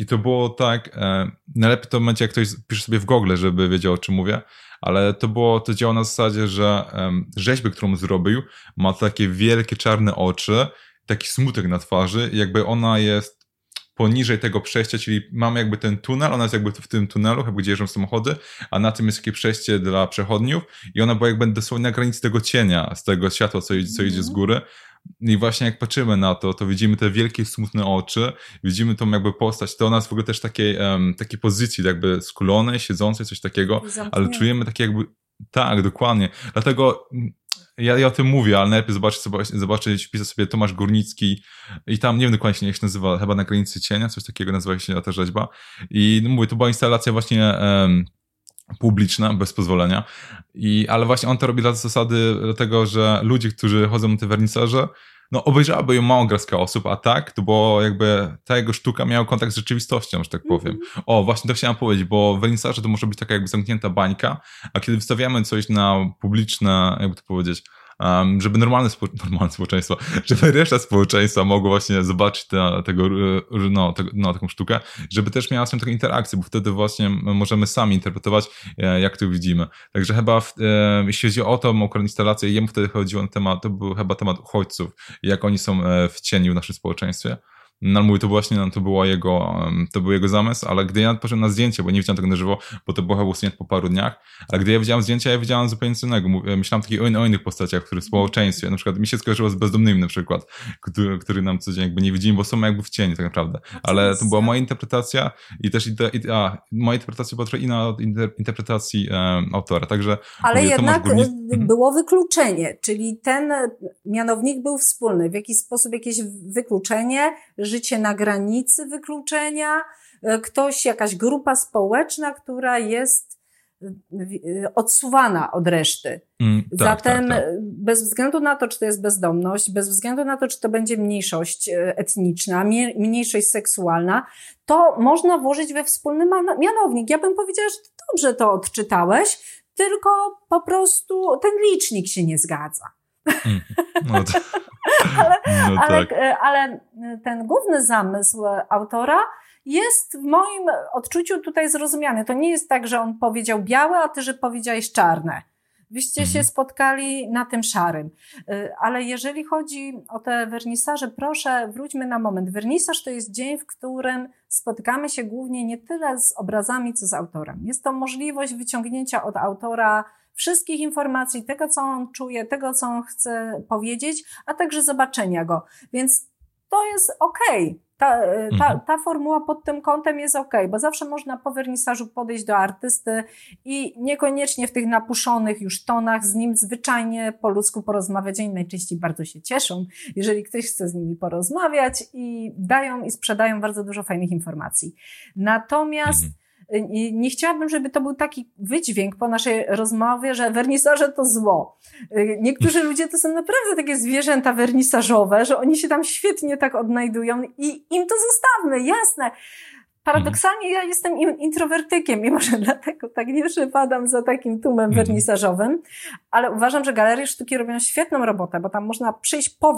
i to było tak, e, najlepiej to będzie, jak ktoś pisze sobie w Google, żeby wiedział, o czym mówię, ale to było, to działa na zasadzie, że e, rzeźbę, którą zrobił, ma takie wielkie czarne oczy, taki smutek na twarzy, jakby ona jest poniżej tego przejścia, czyli mamy jakby ten tunel, ona jest jakby w tym tunelu, jakby gdzie jeżdżą samochody, a na tym jest takie przejście dla przechodniów i ona była jakby dosłownie na granicy tego cienia, z tego światła, co, co idzie z mhm. góry, i właśnie jak patrzymy na to, to widzimy te wielkie, smutne oczy, widzimy tą jakby postać. To nas w ogóle też takiej, um, takiej pozycji, jakby skulonej, siedzącej, coś takiego, ale czujemy takie jakby, tak, dokładnie. Dlatego mm, ja, ja o tym mówię, ale najlepiej zobaczyć, zobaczyć, wpisać sobie Tomasz Górnicki i tam, nie wiem dokładnie jak się nazywa, chyba na granicy cienia, coś takiego nazywa się ta rzeźba. I no mówię, to była instalacja właśnie um, publiczna, bez pozwolenia. I, ale właśnie on to robi dla zasady, dlatego, że ludzie, którzy chodzą na te wernisaże, no obejrzałaby ją mało graska osób, a tak, to było jakby, ta jego sztuka miała kontakt z rzeczywistością, że tak powiem. Mm -hmm. O, właśnie to chciałem powiedzieć, bo wernisaże to może być taka jakby zamknięta bańka, a kiedy wystawiamy coś na publiczne, jakby to powiedzieć, um, żeby normalne, spo, normalne społeczeństwo, żeby reszta społeczeństwa mogło właśnie zobaczyć te, tego, no, te, no, taką sztukę, żeby też miała z taką interakcję, bo wtedy właśnie możemy sami interpretować, e, jak to widzimy. Także chyba, w, e, jeśli chodzi o tą akurat instalację, jemu wtedy chodziło na temat, to był chyba temat uchodźców, jak oni są e, w cieniu w naszym społeczeństwie. No mówię, to właśnie no, to, była jego, to był jego zamysł, ale gdy ja patrzyłem na zdjęcie, bo nie widziałem tego na żywo, bo to było chyba usunięte po paru dniach, ale gdy ja widziałem zdjęcia, ja widziałem zupełnie co innego. Myślałem o takich o innych postaciach, które w społeczeństwie, na przykład mi się skojarzyło z bezdomnymi na przykład, który, który nam codziennie jakby nie widzimy, bo są jakby w cieniu tak naprawdę. Ale to była moja interpretacja i też i, a, moja interpretacja była trochę inna od inter, interpretacji e, autora, także... Ale mówię, jednak mhm. było wykluczenie, czyli ten mianownik był wspólny, w jakiś sposób jakieś wykluczenie, życie na granicy wykluczenia, e, ktoś, jakaś grupa społeczna, która jest e, odsuwana od reszty. Mm, tak, Zatem tak, tak. bez względu na to, czy to jest bezdomność, bez względu na to, czy to będzie mniejszość e, etniczna, mniejszość seksualna, to można włożyć we wspólny mianownik. Ja bym powiedziała, że dobrze to odczytałeś, tylko po prostu ten licznik się nie zgadza. Mm, no to, ale, no ale, tak. ale ten główny zamysł autora jest w moim odczuciu tutaj zrozumiany. To nie jest tak, że on powiedział białe, a ty, że powiedziałeś czarne. Wyście mhm. się spotkali na tym szarym. Ale jeżeli chodzi o te wernisaże, proszę wróćmy na moment. Wernisaż to jest dzień, w którym spotykamy się głównie nie tyle z obrazami, co z autorem. Jest to możliwość wyciągnięcia od autora wszystkich informacji, tego, co on czuje, tego, co on chce powiedzieć, a także zobaczenia go. Więc to jest okej. Okay. Ta, ta, mhm. ta formuła pod tym kątem jest ok, bo zawsze można po wernisażu podejść do artysty i niekoniecznie w tych napuszonych już tonach z nim zwyczajnie po ludzku porozmawiać. Oni najczęściej bardzo się cieszą, jeżeli ktoś chce z nimi porozmawiać i dają i sprzedają bardzo dużo fajnych informacji. Natomiast mhm nie chciałabym, żeby to był taki wydźwięk po naszej rozmowie, że wernisaże to zło. Niektórzy ludzie to są naprawdę takie zwierzęta wernisażowe, że oni się tam świetnie tak odnajdują i im to zostawmy, jasne. Paradoksalnie ja jestem introwertykiem i może dlatego tak nie przypadam za takim tłumem mhm. wernisażowym, ale uważam, że galerie sztuki robią świetną robotę, bo tam można przyjść po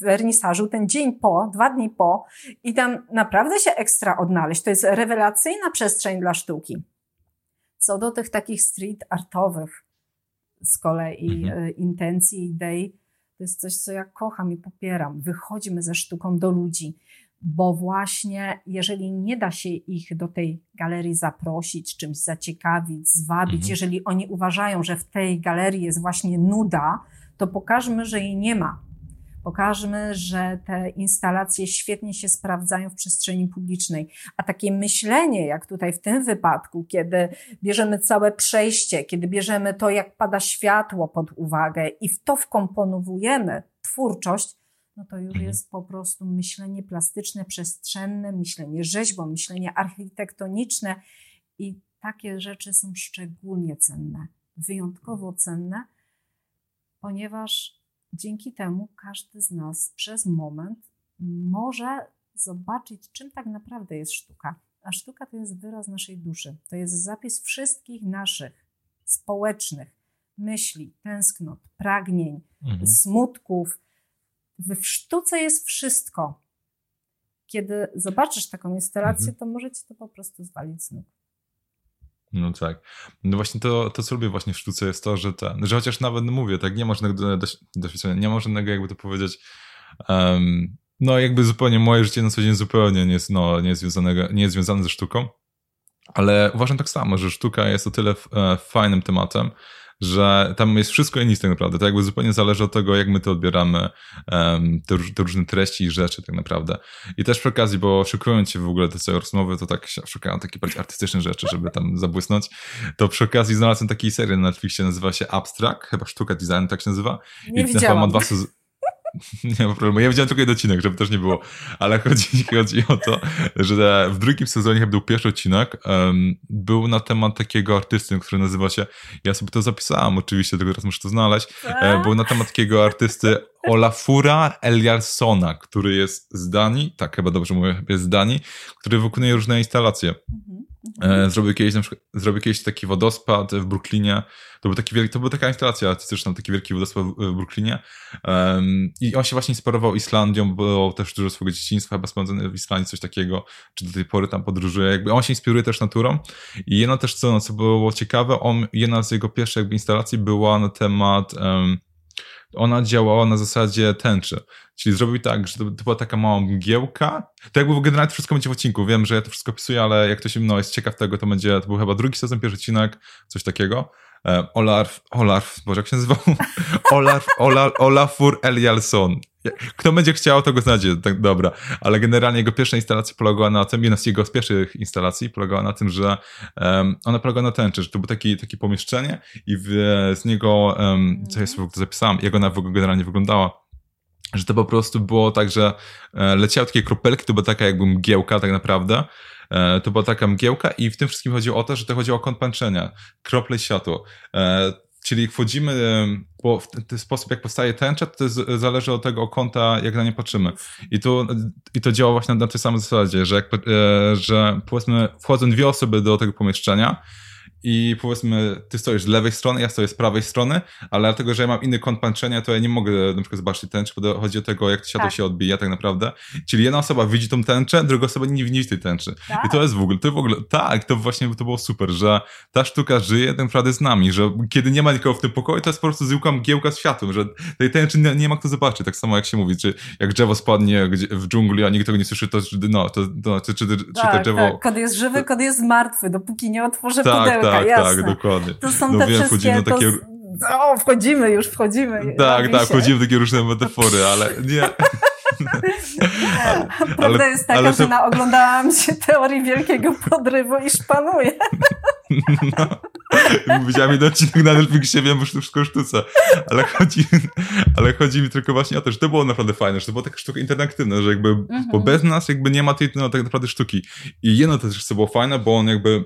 wernisażu, ten dzień po, dwa dni po i tam naprawdę się ekstra odnaleźć. To jest rewelacyjna przestrzeń dla sztuki. Co do tych takich street artowych z kolei mhm. E, intencji, idei, to jest coś, co ja kocham i popieram. Wychodzimy ze sztuką do ludzi bo właśnie jeżeli nie da się ich do tej galerii zaprosić, czymś zaciekawić, zwabić, mhm. jeżeli oni uważają, że w tej galerii jest właśnie nuda, to pokażmy, że jej nie ma. Pokażmy, że te instalacje świetnie się sprawdzają w przestrzeni publicznej. A takie myślenie, jak tutaj w tym wypadku, kiedy bierzemy całe przejście, kiedy bierzemy to, jak pada światło pod uwagę i w to wkomponowujemy twórczość, no to już mhm. jest po prostu myślenie plastyczne, przestrzenne, myślenie rzeźbą, myślenie architektoniczne i takie rzeczy są szczególnie cenne, wyjątkowo cenne, ponieważ dzięki temu każdy z nas przez moment może zobaczyć, czym tak naprawdę jest sztuka. A sztuka to jest wyraz naszej duszy, to jest zapis wszystkich naszych społecznych myśli, tęsknot, pragnień, mhm. smutków, w sztuce jest wszystko. Kiedy zobaczysz taką instalację, mhm. to może ci to po prostu zwalić z nóg. No tak. No właśnie to, to, co lubię właśnie w sztuce jest to, że, ten, że chociaż nawet mówię, tak, nie ma żadnego doświadczenia, nie ma żadnego, jakby to powiedzieć, um, no jakby zupełnie moje życie na co dzień zupełnie nie jest, no, nie jest, związanego, nie jest związane ze sztuką, ale uważam tak samo, że sztuka jest o tyle e, fajnym tematem, że tam jest wszystko inne tak naprawdę. To jakby zupełnie zależy od tego, jak my to odbieramy, um, te, te, różne treści i rzeczy tak naprawdę. I też przy okazji, bo szukując się w ogóle te całe rozmowy, to tak szukałem takie bardziej artystyczne rzeczy, żeby tam zabłysnąć, to przy okazji znalazłem takiej serię na Netflixie, nazywa się Abstract, chyba Sztuka Design tak się nazywa. Nie I widziałam. ma dwa Nie ma problemu. Ja widziałem tylko jeden odcinek, żeby też nie było. Ale chodzi, chodzi o to, że w drugim sezonie, chyba był pierwszy odcinek, um, był na temat takiego artysty, który nazywa się, ja sobie to zapisałam oczywiście, tylko teraz muszę to znaleźć, e, był na temat takiego artysty Olafura Eliassona, który jest z Danii, tak chyba dobrze mówię, jest z Danii, który wykonuje różne instalacje. Mhm. E, zrobił kiedyś, na przykład, zrobił kiedyś taki wodospad w Brooklynie. To był taki wielki, to była taka instalacja artystyczna, taki wielki wodospad w, w Brooklynie. Um, I on się właśnie inspirował Islandią, bo też dużo swojego dzieciństwa chyba spędzone w Islandii, coś takiego, czy do tej pory tam podróżuje. Jakby on się inspiruje też naturą. I jedno też, co, co było ciekawe, on, jedna z jego pierwszych jakby instalacji była na temat um, ona działała na zasadzie tęczy. Czyli zrobił tak, że to, to była taka mała mgiełka. To jakby generalnie to wszystko będzie w odcinku. Wiem, że ja to wszystko opisuję, ale jak ktoś no, jest ciekaw tego, to będzie, to był chyba drugi sezon, pierwszy odcinek, coś takiego. E, Olarf, Olarf, Boże, jak się nazywał? Olarf, Olar, Olafur Eliasson. Kto będzie chciał, to go znajdzie, tak, dobra. Ale generalnie jego pierwsza instalacja polegała na tym, jedna z jego pierwszych instalacji polegała na tym, że um, ona polegała na tęczy, że to było takie, takie pomieszczenie i w, z niego, um, co ja sobie to zapisałam, jak ona generalnie wyglądała, że to po prostu było tak, że e, leciały takie kropelki, to była taka jakby mgiełka tak naprawdę, e, to była taka mgiełka i w tym wszystkim chodziło o to, że to chodziło o kąt patrzenia, krople światło. E, czyli wchodzimy, bo w ten sposób, jak powstaje tęcza, to zależy od tego kąta, jak na nie patrzymy. I to, i to działa właśnie na tej samej zasadzie, że, jak, że powiedzmy, wchodzą dwie osoby do tego pomieszczenia i powiedzmy, ty stoisz z lewej strony, ja stoję z prawej strony, ale dlatego, że ja mam inny kąt patrzenia, to ja nie mogę na przykład zobaczyć tęczy, bo chodzi o tego, jak to światło tak. się odbija tak naprawdę. Czyli jedna osoba widzi tą tęczę, druga osoba nie widzi tej tęczy. Tak. I to jest w ogóle, to w ogóle, tak, to właśnie to było super, że ta sztuka żyje tak naprawdę z nami, że kiedy nie ma nikogo w tym pokoju, to jest po prostu zwykła mgiełka z światłem, że tej tęczy nie, nie ma kto zobaczyć, tak samo jak się mówi, czy jak drzewo spadnie w dżungli, a nikt tego nie słyszy, to no, to, to czy, czy, czy tak, to drzewo... Tak. Kod jest żywy, kod jest martwy, dopóki nie otworzę tak, pudełka, tak, jasne. tak, dokładnie. To są no te wiem, wszystkie... To... Takie... O, wchodzimy już, wchodzimy. Tak, tak, wchodzimy w takie różne metafory, ale nie... Prawda ale, jest taka, to... że na, oglądałam się teorii wielkiego podrywu i szpanuję. No. Widziałam jeden odcinek na Netflixie, wiem, to wszystko sztuce. Ale chodzi, ale chodzi mi tylko właśnie o to, że to było naprawdę fajne, że to była taka sztuka interaktywna, że jakby, mhm. bo bez nas jakby nie ma tej no, tak naprawdę sztuki. I jedno też co było fajne, bo on jakby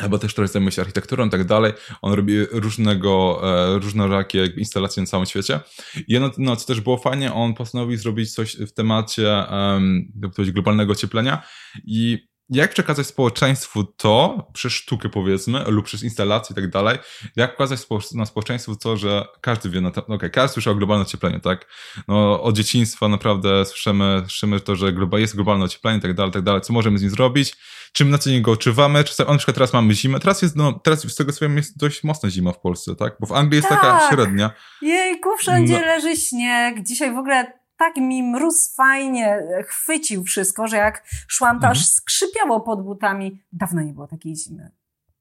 chyba też trochę zajmuje się architekturą i tak dalej. On robi różnego, e, różnorakie instalacje na całym świecie. I jedno, no, co też było fajnie, on postanowił zrobić coś w temacie um, globalnego ocieplenia i jak przekazać społeczeństwu to przez sztukę powiedzmy, lub przez instalacje i tak dalej, jak pokazać na społeczeństwu to, że każdy wie, no okay, każdy słyszy o globalnym ociepleniu, tak? No od dzieciństwa naprawdę słyszymy, słyszymy to, że jest globalne ocieplenie i tak dalej, tak dalej, co możemy z nim zrobić, czym na co dzień go odczuwamy, czasami, na przykład teraz mamy zimę, teraz jest, no, teraz z tego co wiem jest dość mocna zima w Polsce, tak? Bo w Anglii jest tak. taka średnia. Jejku, wszędzie no. leży śnieg, dzisiaj w ogóle tak mi mróz fajnie chwycił wszystko, że jak szłam, to mhm. aż skrzypiało pod butami. Dawno nie było takiej zimy.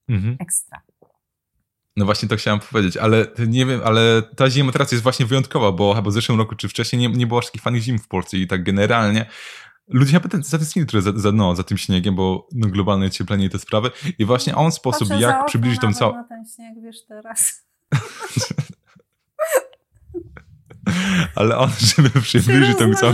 Mhm. Ekstra. No właśnie to chciałem powiedzieć, ale nie wiem, ale ta zima teraz jest właśnie wyjątkowa, bo chyba w zeszłym roku czy wcześniej nie, nie było aż takich fajnych zim w Polsce i tak generalnie ludzie chyba zatęsknili trochę za, za, no, za tym śniegiem, bo no, globalne ocieplenie i te sprawy. I właśnie on sposób, Patrzę jak przybliżyć tą całą... na ten śnieg, wiesz, teraz. Ale on, żeby przybliżyć tą całą...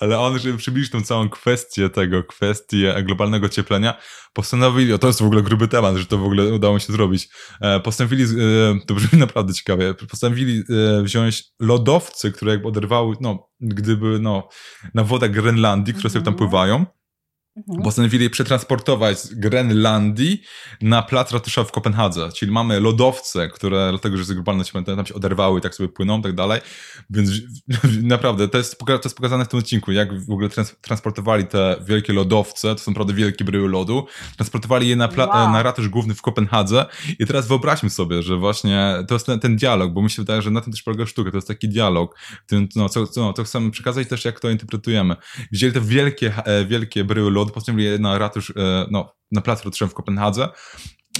Ale on, żeby przybliżyć tą całą kwestię tego, kwestię globalnego cieplenia, postanowili, o to jest w ogóle gruby temat, że to w ogóle udało się zrobić, e, postanowili, e, to brzmi naprawdę ciekawie, postanowili e, wziąć lodowce, które jakby oderwały, no, gdyby, no, na wodach Grenlandii, które sobie tam mhm. pływają, Mhm. Postanowili przetransportować z Grenlandii na plac ratuszowy w Kopenhadze. Czyli mamy lodowce, które dlatego, że jest globalne cieplenie, tam się oderwały i tak sobie płyną i tak dalej. Więc naprawdę, to jest, to jest pokazane w tym odcinku, jak w ogóle trans transportowali te wielkie lodowce, to są naprawdę wielkie bryły lodu, transportowali je na, wow. na ratusz główny w Kopenhadze i teraz wyobraźmy sobie, że właśnie to jest ten, ten dialog, bo mi się wydaje, że na tym też polega sztuka, to jest taki dialog, tym, no, co, co, co chcemy przekazać też, jak to interpretujemy. Wzięli te wielkie, wielkie bryły lodu, postanowili je na ratusz, e, no, na plac ratuszowy w Kopenhadze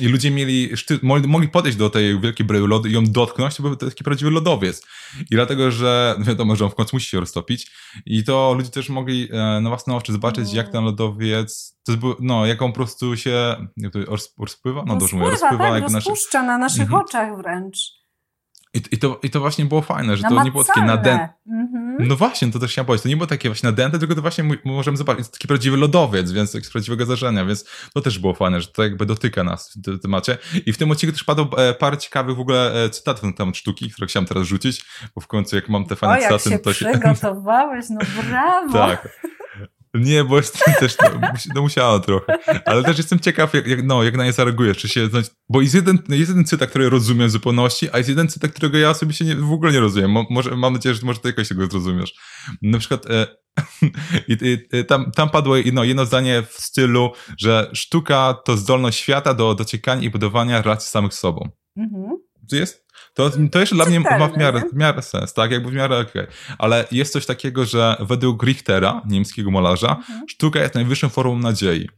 i ludzie mieli szty, mogli podejść do tej wielkiej bryły lodu i ją dotknąć, to był taki prawdziwy lodowiec. I dlatego, że wiadomo, że on w końcu musi się roztopić. I to ludzie też mogli e, na własne oczy zobaczyć, jak ten lodowiec, to jest, no, jak on po prostu się, jak to rozpływa? No, dobrze mówię, rozpływa. Tak, jak rozpuszcza nasze... na naszych mhm. oczach wręcz. I, I, to, I to właśnie było fajne, że to nie było takie nadęte. Mm-hmm. No właśnie, to też chciałem powiedzieć. To nie było takie właśnie nadęte, tylko to właśnie możemy zobaczyć. To taki prawdziwy lodowiec, więc z prawdziwego zdarzenia, więc to też było fajne, że to jakby dotyka nas w tym temacie. I w tym odcinku też padło e, parę ciekawych w ogóle e, cytatów na temat sztuki, które chciałem teraz rzucić, bo w końcu jak mam te fajne o, cytaty, jak się to się. przygotowałeś, no brawo! tak. Nie, bo jestem też, no, no musiałem trochę. Ale też jestem ciekaw, jak, jak, no, jak na nie zareagujesz. Czy się, bo jest jeden, jest jeden cytat, który rozumiem w zupełności, a jest jeden cytat, którego ja sobie się nie, w ogóle nie rozumiem. Mo, może, mam nadzieję, że może ty jakoś tego zrozumiesz. Na przykład e, i, i, tam, tam padło no, jedno zdanie w stylu, że sztuka to zdolność świata do dociekania i budowania relacji samych z sobą. Mhm. To jest? To, to jeszcze dla mnie ma w miarę, w miarę sens, tak? Jakby w miarę okej. Okay. Ale jest coś takiego, że według Richtera, niemieckiego malarza, mhm. sztuka jest najwyższą formą nadziei.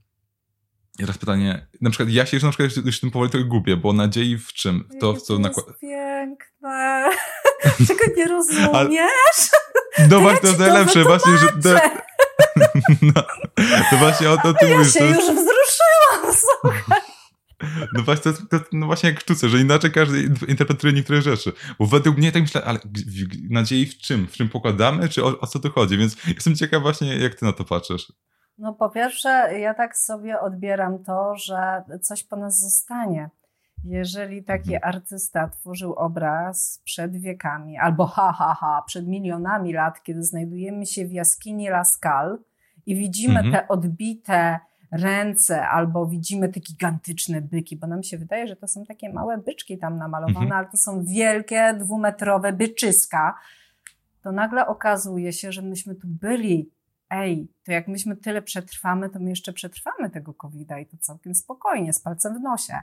I teraz pytanie, na przykład ja się już na przykład już tym powoli trochę gubię, bo nadziei w czym? To, w co nakłada. piękne. Czego nie rozumiesz? Ale... No właśnie, to jest najlepsze, właśnie, że... To... No, to właśnie o to ty ja mówisz. Ja się już wzruszyłam, słuchaj. No właśnie, to, no właśnie jak sztuce, że inaczej każdy interpretuje niektóre rzeczy. Bo według mnie tak myślę, ale nadziei w czym? W czym pokładamy? Czy o, o co tu chodzi? Więc jestem ciekaw właśnie, jak ty na to patrzysz. No po pierwsze, ja tak sobie odbieram to, że coś po nas zostanie. Jeżeli taki mhm. artysta tworzył obraz przed wiekami, albo ha, ha, ha, przed milionami lat, kiedy znajdujemy się w jaskini Lascaux i widzimy mhm. te odbite ręce, albo widzimy te gigantyczne byki, bo nam się wydaje, że to są takie małe byczki tam namalowane, mhm. ale to są wielkie, dwumetrowe byczyska, to nagle okazuje się, że myśmy tu byli. Ej, to jak myśmy tyle przetrwamy, to my jeszcze przetrwamy tego COVID-a i to całkiem spokojnie, z palcem w nosie.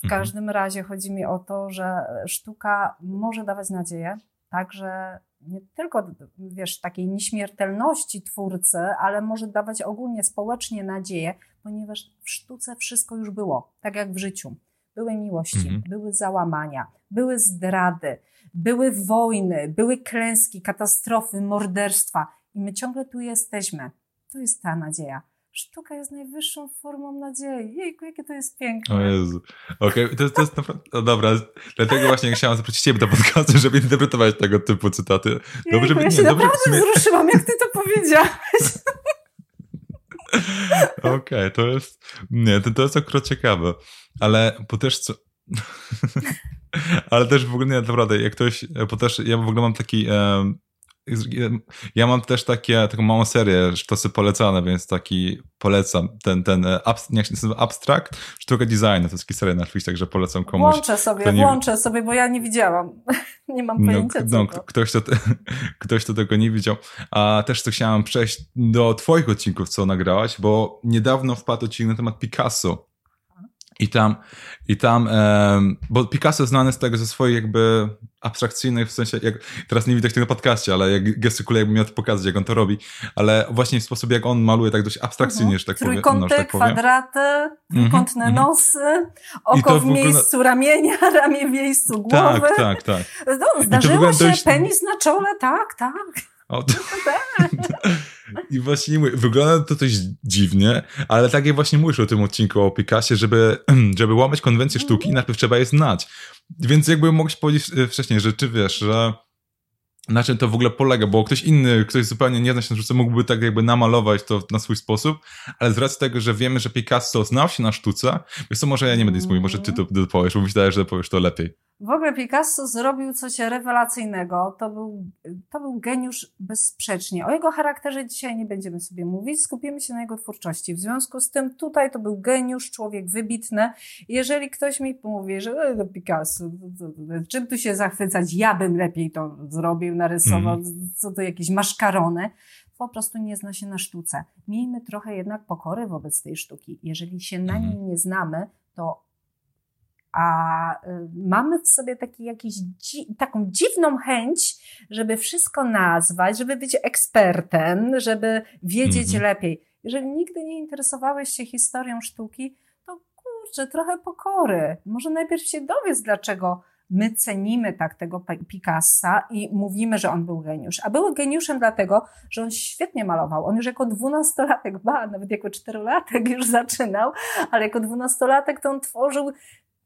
W mhm. każdym razie chodzi mi o to, że sztuka może dawać nadzieję, także nie tylko, wiesz, takiej nieśmiertelności twórcy, ale może dawać ogólnie społecznie nadzieję, ponieważ w sztuce wszystko już było, tak jak w życiu. Były miłości, mhm. były załamania, były zdrady, były wojny, były klęski, katastrofy, morderstwa i my ciągle tu jesteśmy. To jest ta nadzieja. Sztuka jest najwyższą formą nadziei. Jejku, jakie to jest piękne. O Jezu. Okej, okay. to, to jest naprawdę... No dobra, dlatego właśnie chciałam zaprosić ciebie do podcastu, żeby interpretować tego typu cytaty. Dobrze, Jejku, ja się nie, naprawdę dobrze, wzruszyłam, jak ty to powiedziałeś. Okej, okay, to jest... Nie, to, to jest akurat ciekawe. Ale, bo też co... Ale też w ogóle nie, naprawdę, jak ktoś, bo też ja w ogóle mam taki, ja mam też takie, taką małą serię sztosy polecane, więc taki polecam ten, ten e, jak się nazywa, abstract, sztuka designu, to jest taki seria na Netflix, także polecam komuś. Włączę sobie, nie... włączę sobie, bo ja nie widziałam. nie mam no, pojęcia no, no, ktoś, to, ktoś to tego nie widział. A też to chciałem przejść do twoich odcinków, co nagrałaś, bo niedawno wpadł odcinek na temat Picasso. I tam, i tam, bo Picasso znany z tego ze swoich jakby abstrakcyjnych, w sensie, jak, teraz nie widać tego podcaście, ale jak gestykuluje, jakby miał to pokazać, jak on to robi, ale właśnie w sposób, jak on maluje tak dość abstrakcyjnie, mhm. że tak powiem. Trójkąty, no, tak kwadraty, mhm, trójkątne mhm. nosy, oko w miejscu ramienia, ramię w miejscu głowy. Tak, tak, tak. No, zdarzyło się, dość... penis na czole, tak, tak. O, to... I właśnie mówię, wygląda to coś dziwnie, ale tak jak właśnie mówisz o tym odcinku o Picassie, żeby, żeby łamać konwencję sztuki, najpierw trzeba je znać. Więc jakby mogłeś powiedzieć e, wcześniej, że czy wiesz, że na czym to w ogóle polega, bo ktoś inny, ktoś zupełnie nie zna się na sztuce, mógłby tak jakby namalować to na swój sposób, ale z racji tego, że wiemy, że Picasso znał się na sztuce, więc to może ja nie będę nic mówił, może ty to dopowiesz, bo myślałem, że powiesz to lepiej. W ogóle Picasso zrobił coś rewelacyjnego. To był, to był geniusz bezsprzecznie. O jego charakterze dzisiaj nie będziemy sobie mówić, skupimy się na jego twórczości. W związku z tym tutaj to był geniusz, człowiek wybitny. Jeżeli ktoś mi mówi, że e, no Picasso, to, to, czym tu się zachwycać, ja bym lepiej to zrobił, narysował, mm. co to jakieś maszkarony po prostu nie zna się na sztuce. Miejmy trochę jednak pokory wobec tej sztuki. Jeżeli się na mhm. niej nie znamy, to a y, mamy w sobie taki jakiś, taką dziwną chęć, żeby wszystko nazwać, żeby być ekspertem, żeby wiedzieć mhm. lepiej. Jeżeli nigdy nie interesowałeś się historią sztuki, to kurczę, trochę pokory. Może najpierw się dowiedz, dlaczego my cenimy tak tego Picassa i mówimy, że on był geniusz. A był geniuszem dlatego, że on świetnie malował. On już jako dwunastolatek, ba, nawet jako czterolatek już zaczynał, ale jako dwunastolatek to on tworzył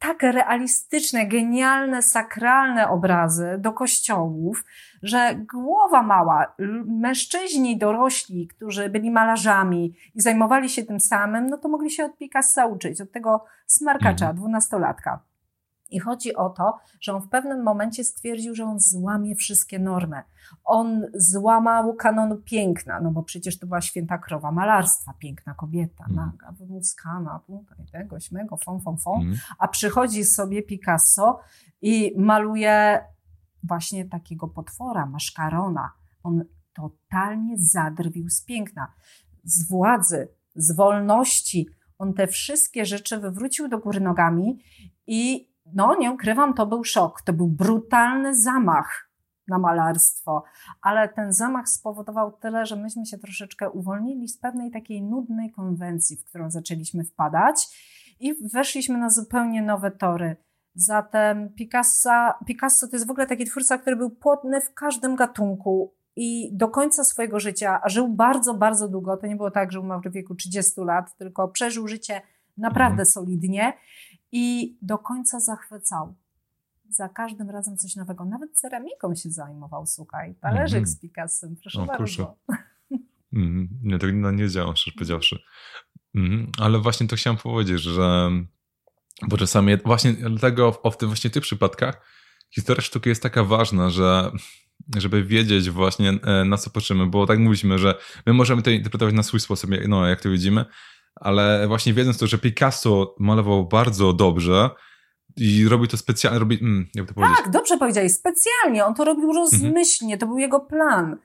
tak realistyczne, genialne, sakralne obrazy do kościołów, że głowa mała, mężczyźni dorośli, którzy byli malarzami i zajmowali się tym samym, no to mogli się od Picassa uczyć, od tego smarkacza, mhm. dwunastolatka. I chodzi o to, że on w pewnym momencie stwierdził, że on złamie wszystkie normy. On złamał kanonu piękna, no bo przecież to była święta krowa malarstwa, piękna kobieta, mm. naga, wymuskana, tutaj tego, śmego, fon, fon, fon. Mm. A przychodzi sobie Picasso i maluje właśnie takiego potwora, maszkarona. On totalnie zadrwił z piękna, z władzy, z wolności. On te wszystkie rzeczy wywrócił do góry nogami i no nie ukrywam, to był szok. To był brutalny zamach na malarstwo, ale ten zamach spowodował tyle, że myśmy się troszeczkę uwolnili z pewnej takiej nudnej konwencji, w którą zaczęliśmy wpadać i weszliśmy na zupełnie nowe tory. Zatem Picasso, Picasso to jest w ogóle taki twórca, który był płodny w każdym gatunku i do końca swojego życia, a żył bardzo, bardzo długo. To nie było tak, że umarł w wieku 30 lat, tylko przeżył życie naprawdę mhm. solidnie i do końca zachwycał. Za każdym razem coś nowego. Nawet ceramiką się zajmował, słuchaj. Talerzyk mm -hmm. z Picassem, proszę o, bardzo. Proszę. Mm, nie, to no, nie wiedziałem, szczerze powiedziawszy. Mm, ale właśnie to chciałem powiedzieć, że bo czasami właśnie dlatego w, w tych właśnie tych przypadkach historia sztuki jest taka ważna, że żeby wiedzieć właśnie e, na co patrzymy, bo tak mówiliśmy, że my możemy to interpretować na swój sposób, no jak to widzimy, ale właśnie wiedząc to, że Picasso malował bardzo dobrze i robił to specjalnie, robi, mm, jak to powiedzieć? Tak, dobrze powiedziałeś, specjalnie, on to robił rozmyślnie, to był jego plan.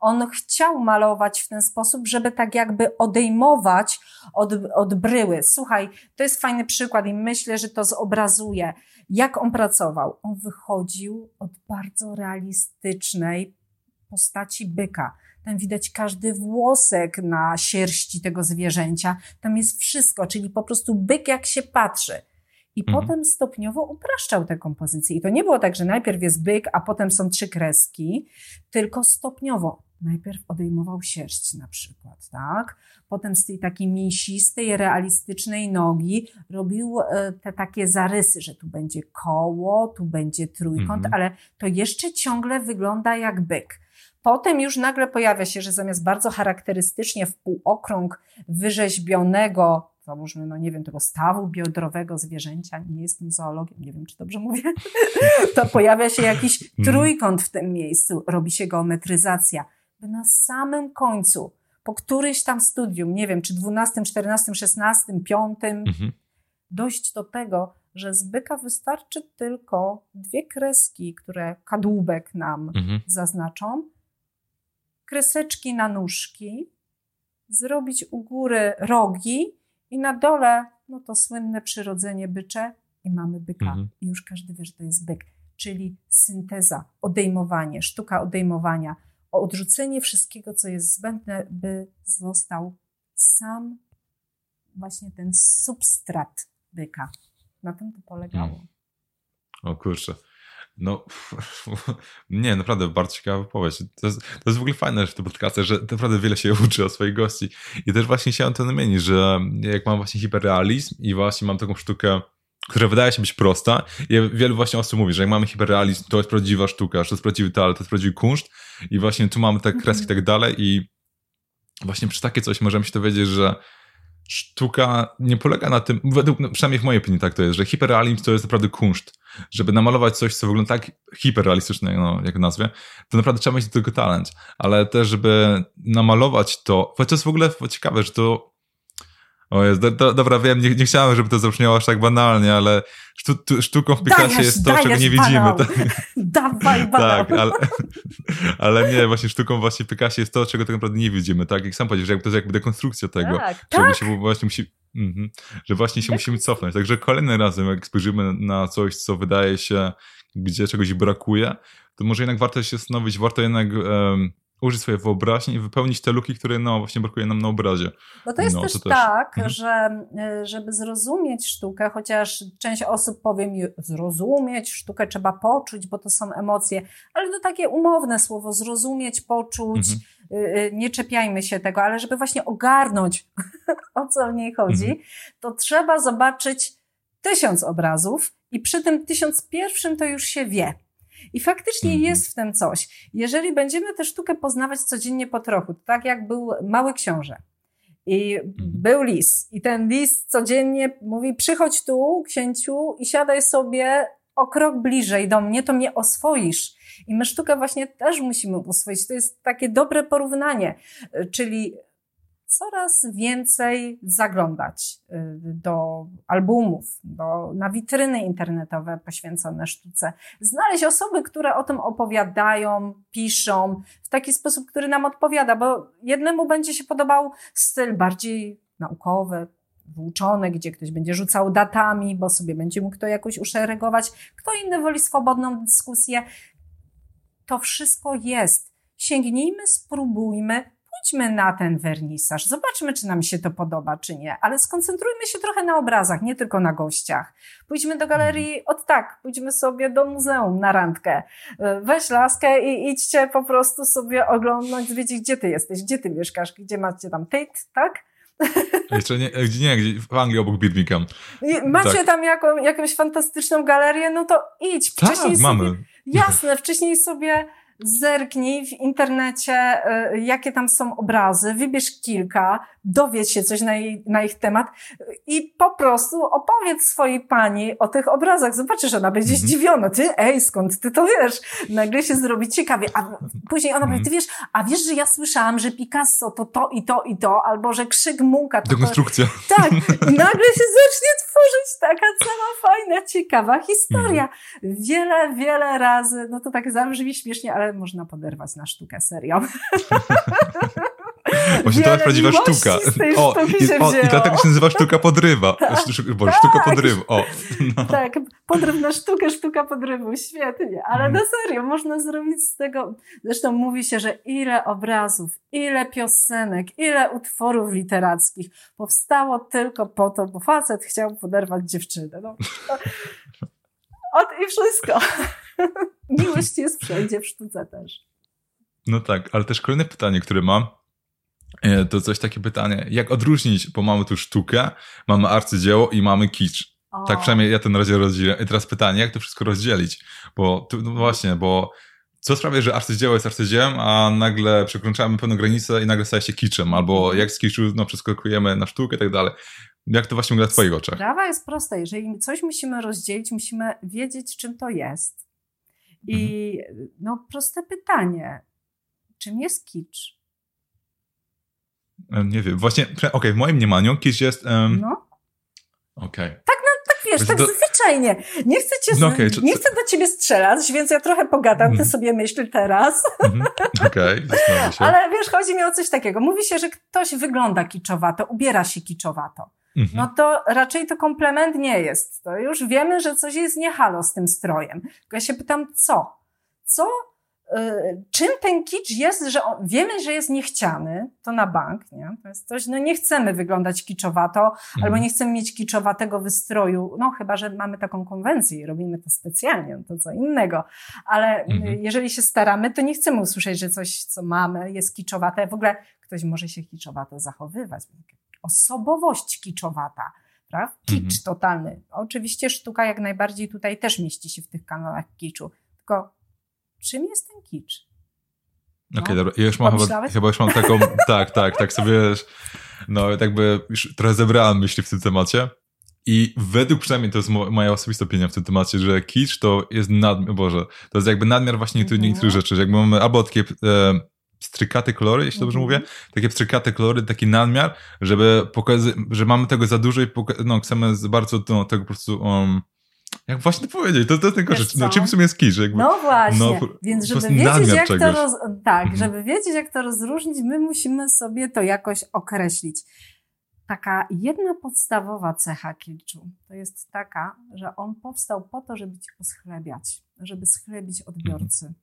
On chciał malować w ten sposób, żeby tak jakby odejmować od, od bryły. Słuchaj, to jest fajny przykład i myślę, że to zobrazuje, jak on pracował. On wychodził od bardzo realistycznej postaci byka. Tam widać każdy włosek na sierści tego zwierzęcia. Tam jest wszystko, czyli po prostu byk jak się patrzy. I mhm. potem stopniowo upraszczał te kompozycje. I to nie było tak, że najpierw jest byk, a potem są trzy kreski, tylko stopniowo. Najpierw odejmował sierść na przykład, tak? Potem z tej takiej mięsistej, realistycznej nogi robił e, te takie zarysy, że tu będzie koło, tu będzie trójkąt, mhm. ale to jeszcze ciągle wygląda jak byk. Potem już nagle pojawia się, że zamiast bardzo charakterystycznie w półokrąg wyrzeźbionego załóżmy, no nie wiem, tego stawu biodrowego zwierzęcia, nie jestem zoologiem, nie wiem, czy dobrze mówię, to pojawia się jakiś mhm. trójkąt w tym miejscu, robi się geometryzacja. By na samym końcu, po któryś tam studium, nie wiem, czy 12, 14, 16, 5, mhm. dojść do tego, że z byka wystarczy tylko dwie kreski, które kadłubek nam mhm. zaznaczą, kreseczki na nóżki, zrobić u góry rogi i na dole, no to słynne przyrodzenie bycze i mamy byka. Mhm. I już każdy wie, że to jest byk. Czyli synteza, odejmowanie, sztuka odejmowania, odrzucenie wszystkiego, co jest zbędne, by został sam właśnie ten substrat byka. Na tym to polegało. O kurczę. No, nie, naprawdę bardzo ciekawa wypowiedź. To jest, to jest w ogóle fajne w tym podcastie, że naprawdę wiele się uczy od swoich gości. I też właśnie chciałem to namienić, że jak mam właśnie hiperrealizm i właśnie mam taką sztukę, która wydaje się być prosta, i wielu właśnie osób mówi, że jak mamy hiperrealizm, to jest prawdziwa sztuka, że to jest prawdziwy talent, to jest prawdziwy kunszt i właśnie tu mamy te kreski i tak dalej i właśnie przy takie coś możemy się dowiedzieć, że sztuka nie polega na tym, według, no, przynajmniej w mojej opinii tak to jest, że hiperrealizm to jest naprawdę kunszt. Żeby namalować coś, co wygląda tak hiperrealistyczne, no, jak nazwie, to naprawdę trzeba mieć do tego talent. Ale też, żeby namalować to, jest w ogóle ciekawe, że to o jest, do, do, dobra, wiem, nie, nie, chciałem, żeby to zabrzmiało aż tak banalnie, ale sztu, sztuką w Picassie jest to, czego nie widzimy. Tak? Dawaj, banał. Tak, ale, ale nie, właśnie sztuką właśnie w Picassie jest to, czego tak naprawdę nie widzimy. Tak, jak sam powiedziałeś, że to jest jakby dekonstrukcja tego. Tak, że tak. Się właśnie musi, mm, że właśnie się musimy cofnąć. Także kolejnym razem, jak spojrzymy na coś, co wydaje się, gdzie czegoś brakuje, to może jednak warto się zastanowić, warto jednak um, użyć swojej wyobraźni i wypełnić te luki, które no, właśnie brakuje nam na obrazie. Bo to jest no, też, to też tak, mhm. że e, żeby zrozumieć sztukę, chociaż część osób powie mi, zrozumieć sztukę trzeba poczuć, bo to są emocje, ale to takie umowne słowo, zrozumieć, poczuć, mhm. Y, y, nie czepiajmy się tego, ale żeby właśnie ogarnąć, o co w niej chodzi, mhm. to trzeba zobaczyć tysiąc obrazów i przy tym tysiąc pierwszym to już się wie. I faktycznie mhm. jest w tym coś. Jeżeli będziemy tę sztukę poznawać codziennie po trochu, tak jak był mały książę, i mhm. był lis. I ten lis codziennie mówi: przychodź tu, księciu, i siadaj sobie o krok bliżej do mnie, to mnie oswoisz. I my sztukę właśnie też musimy uswoić. To jest takie dobre porównanie. Czyli coraz więcej zaglądać y, do albumów, do, na witryny internetowe poświęcone sztuce, znaleźć osoby, które o tym opowiadają, piszą w taki sposób, który nam odpowiada, bo jednemu będzie się podobał styl bardziej naukowy, włóczony, gdzie ktoś będzie rzucał datami, bo sobie będzie mógł to jakoś uszeregować, kto inny woli swobodną dyskusję. To wszystko jest. Sięgnijmy, spróbujmy, pójdźmy na ten wernisaż, zobaczmy, czy nam się to podoba, czy nie, ale skoncentrujmy się trochę na obrazach, nie tylko na gościach. Pójdźmy do galerii od tak, pójdźmy sobie do muzeum na randkę. Weź laskę i idźcie po prostu sobie oglądać, zwiedzić, gdzie ty jesteś, gdzie ty mieszkasz, gdzie macie tam Tate, tak? Jeszcze nie, nie, nie w Anglii obok Birmingham. Macie tak. tam jaką, jakąś fantastyczną galerię, no to idź. Wcześniej tak, mamy. jasne, wcześniej sobie zerknij w internecie, e, jakie tam są obrazy, wybierz kilka, dowiedz się coś na, jej, na ich temat i po prostu opowiedz swojej pani o tych obrazach. Zobaczysz, ona będzie mhm. zdziwiona. Ty, ej, skąd ty to wiesz? Nagle się zrobi ciekawie. A później ona powie, ty wiesz, a wiesz, że ja słyszałam, że Picasso to to i to i to, albo że krzyk Munka to Dekonstrukcja. To... Tak. I nagle się zacznie tworzyć taka cała fajna, ciekawa historia. Mhm. Wiele, wiele razy, no to tak zabrzmi śmiesznie, ale ale można poderwać na sztukę, serio. Właśnie to jest prawdziwa sztuka. O, i, o, I dlatego się nazywa sztuka podrywa. Tak, Boże, tak. sztuka podrywu. O, no. Tak, podryw na sztukę, sztuka podrywu. Świetnie. Ale mm. na serio, można zrobić z tego... Zresztą mówi się, że ile obrazów, ile piosenek, ile utworów literackich powstało tylko po to, bo facet chciał poderwać dziewczynę. No. Ot i wszystko. Miłość jest wszędzie, w sztuce też. No tak, ale też kolejne pytanie, które mam, e, to coś takie pytanie, jak odróżnić, bo mamy tu sztukę, mamy arcydzieło i mamy kicz. O. Tak przynajmniej ja ten razie rozdzielę. I teraz pytanie, jak to wszystko rozdzielić? Bo tu, no właśnie, bo co sprawia, że arcydzieło jest arcydziełem, a nagle przekroczamy pewną granicę i nagle staje się kiczem, albo mhm. jak z kiczu no, przeskakujemy na sztukę i tak dalej. Jak to właśnie wygląda w Twoich oczach? Sprawa jest prosta. Jeżeli coś musimy rozdzielić, musimy wiedzieć, czym to jest. I mhm. no, proste pytanie. Czym jest kicz? Nie wiem. Właśnie, okej, okay, w moim mniemaniu kicz jest... Um... No. Okej. Okay. Tak, no, tak wiesz, tak do... zwyczajnie. Nie chcę, cię, no okay, nie chcę do ciebie strzelać, więc ja trochę pogadam, ty mhm. sobie myśl teraz. Mm Okej, okay, Ale wiesz, chodzi mi o coś takiego. Mówi się, że ktoś wygląda kiczowato, ubiera się kiczowato. Mhm. no to raczej to komplement nie jest. To już wiemy, że coś jest niehalo z tym strojem. Tylko ja się pytam, co? Co? Y, czym ten kicz jest, że on, wiemy, że jest niechciany, to na bank, nie? To jest coś, no nie chcemy wyglądać kiczowato, mhm. albo nie chcemy mieć kiczowatego wystroju, no chyba, że mamy taką konwencję i robimy to specjalnie, to co innego. Ale mhm. jeżeli się staramy, to nie chcemy usłyszeć, że coś, co mamy, jest kiczowate. W ogóle ktoś może się kiczowato zachowywać osobowość kiczowata. Prawda? Kicz mhm. totalny. Oczywiście sztuka jak najbardziej tutaj też mieści się w tych kanałach kiczu. Tylko czym jest ten kicz? No. Okej, okay, dobra. Ja już mam chyba, chyba, już mam taką, tak, tak, tak sobie, no jakby już trochę zebrałem myśli w tym temacie. I według przynajmniej to jest moja osobista opinia w tym temacie, że kicz to jest nadmiar, Boże, to jest jakby nadmiar właśnie niektórych, mm -hmm. niektórych rzeczy, że jakby mamy albo takie e, pstrykate kolory, jeśli dobrze mówię, takie pstrykate kolory, taki nadmiar, żeby pokazać, że mamy tego za dużo i no, chcemy bardzo no, tego po prostu um, jak właśnie powiedzieć, to, to jest tylko rzecz. No, czym w sumie jest kisz? Jakby, no właśnie, no, więc żeby wiedzieć jak czegoś. to roz... tak, mhm. żeby wiedzieć jak to rozróżnić, my musimy sobie to jakoś określić. Taka jedna podstawowa cecha kilczu to jest taka, że on powstał po to, żeby ci poschlebiać, żeby schlebić odbiorcy. Mhm.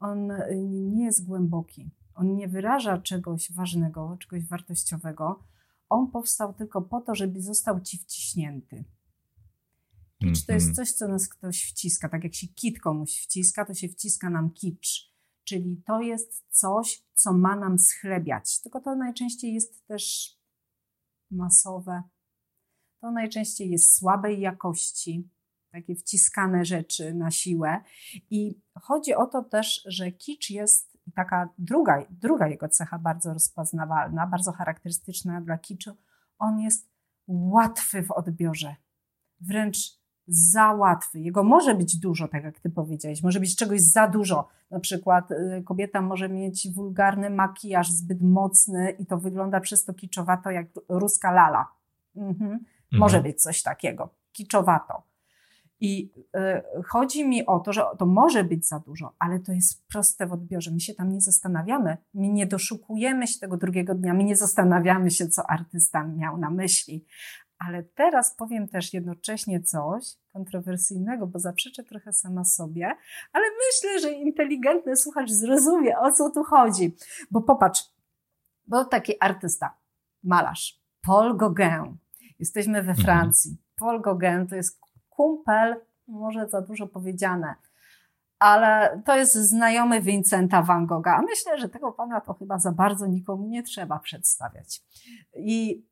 On y, nie jest głęboki. On nie wyraża czegoś ważnego, czegoś wartościowego. On powstał tylko po to, żeby został ci wciśnięty. Kicz to jest mhm. coś, co nas ktoś wciska. Tak jak się kit komuś wciska, to się wciska nam kicz. Czyli to jest coś, co ma nam schlebiać. Tylko to najczęściej jest też masowe. To najczęściej jest słabej jakości, takie wciskane rzeczy na siłę. I chodzi o to też, że kicz jest i taka druga, druga jego cecha bardzo rozpoznawalna, bardzo charakterystyczna dla kiczu, on jest łatwy w odbiorze. Wręcz za łatwy. Jego może być dużo, tak jak ty powiedziałeś, może być czegoś za dużo. Na przykład y, kobieta może mieć wulgarny makijaż zbyt mocny i to wygląda przez to kiczowato jak ruska lala. Mhm. Mhm. Może być coś takiego. Kiczowato. I y, chodzi mi o to, że to może być za dużo, ale to jest proste w odbiorze. My się tam nie zastanawiamy, my nie doszukujemy się tego drugiego dnia, my nie zastanawiamy się, co artysta miał na myśli. Ale teraz powiem też jednocześnie coś kontrowersyjnego, bo zaprzeczę trochę sama sobie, ale myślę, że inteligentny słuchacz zrozumie, o co tu chodzi. Bo popatrz, bo taki artysta, malarz, Paul Gauguin. Jesteśmy we mhm. Francji. Paul Gauguin to jest kumpel, może za dużo powiedziane, ale to jest znajomy Vincenta van Gogha. Myślę, że tego pana to chyba za bardzo nikomu nie trzeba przedstawiać. I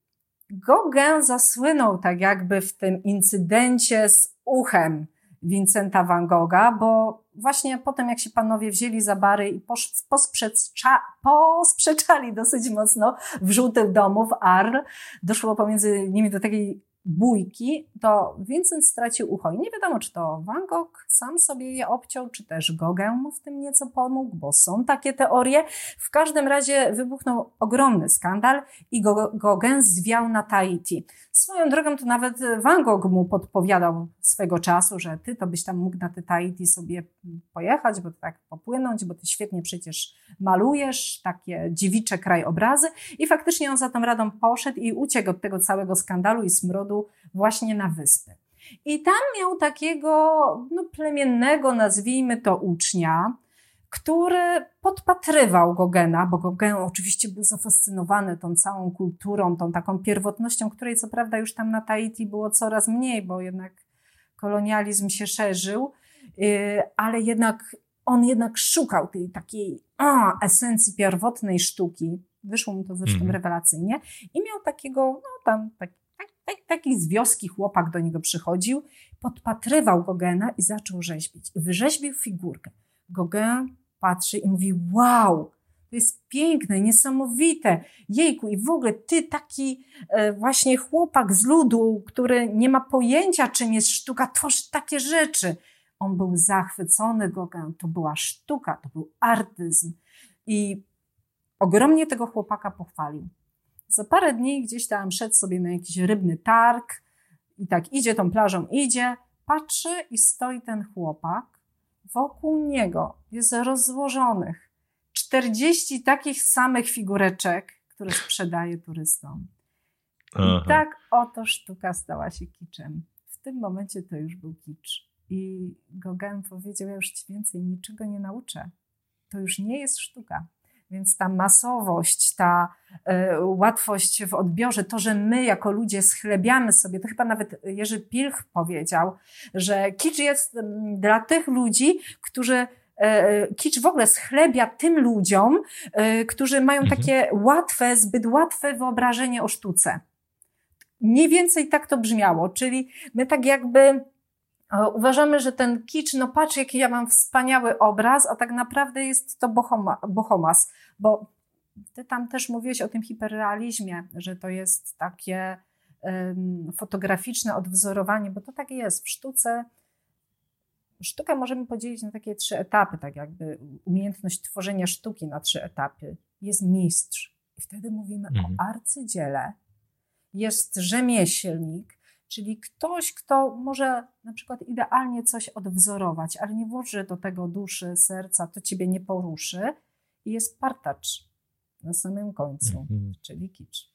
Gauguin zasłynął tak jakby w tym incydencie z uchem Vincenta van Gogha, bo właśnie potem jak się panowie wzięli za bary i posprzecza, posprzeczali dosyć mocno w żółtym domu w Arles, doszło pomiędzy nimi do takiej bójki, to Vincent stracił ucho. I nie wiadomo, czy to Van Gogh sam sobie je obciął, czy też Gauguin mu w tym nieco pomógł, bo są takie teorie. W każdym razie wybuchnął ogromny skandal i Gauguin zwiał na Tahiti. Swoją drogą to nawet Van Gogh mu podpowiadał swego czasu, że ty to byś tam mógł na te Tahiti sobie pojechać, bo tak popłynąć, bo ty świetnie przecież malujesz takie dziewicze krajobrazy. I faktycznie on za tą radą poszedł i uciekł od tego całego skandalu i smrodu właśnie na wyspy. I tam miał takiego no, plemiennego, nazwijmy to, ucznia, który podpatrywał Gogena, bo Gogen oczywiście był zafascynowany tą całą kulturą, tą taką pierwotnością, której co prawda już tam na Tahiti było coraz mniej, bo jednak kolonializm się szerzył, y, ale jednak on jednak szukał tej takiej a, esencji pierwotnej sztuki. Wyszło mu to zresztą mm. rewelacyjnie i miał takiego, no tam, tak, tak, taki z wioski chłopak do niego przychodził, podpatrywał Gogena i zaczął rzeźbić. I wyrzeźbił figurkę. Gauguin patrzy i mówi, wow, to jest piękne, niesamowite. Jejku, i w ogóle ty taki e, właśnie chłopak z ludu, który nie ma pojęcia, czym jest sztuka, tworzy takie rzeczy. On był zachwycony Gauguin. To była sztuka, to był artyzm. I ogromnie tego chłopaka pochwalił. Za parę dni gdzieś tam szedł sobie na jakiś rybny targ i tak idzie tą plażą, idzie, patrzy i stoi ten chłopak. Wokół niego jest rozłożonych 40 takich samych figureczek, które sprzedaje turystom. I tak oto sztuka stała się kiczem. W tym momencie to już był kicz. I Gauguin powiedział, ja już ci więcej niczego nie nauczę. To już nie jest sztuka. Więc ta masowość, ta y, łatwość w odbiorze, to, że my jako ludzie schlebiamy sobie, to chyba nawet Jerzy Pilch powiedział, że kicz jest mm, dla tych ludzi, którzy e, kicz w ogóle schlebia tym ludziom, którzy mają mhm. takie łatwe, zbyt łatwe wyobrażenie o sztuce. Mniej więcej tak to brzmiało, czyli my tak jakby Uważamy, że ten kicz, no patrz, jaki ja mam wspaniały obraz, a tak naprawdę jest to bohoma, bohomas, bo ty tam też mówiłeś o tym hiperrealizmie, że to jest takie um, fotograficzne odwzorowanie, bo to tak jest. W sztuce sztukę możemy podzielić na takie trzy etapy, tak jakby umiejętność tworzenia sztuki na trzy etapy. Jest mistrz i wtedy mówimy mhm. o arcydziele, jest rzemieślnik, Czyli ktoś, kto może na przykład idealnie coś odwzorować, ale nie włoży do tego duszy, serca, to ciebie nie poruszy i jest partacz na samym końcu, mm-hmm. czyli kicz.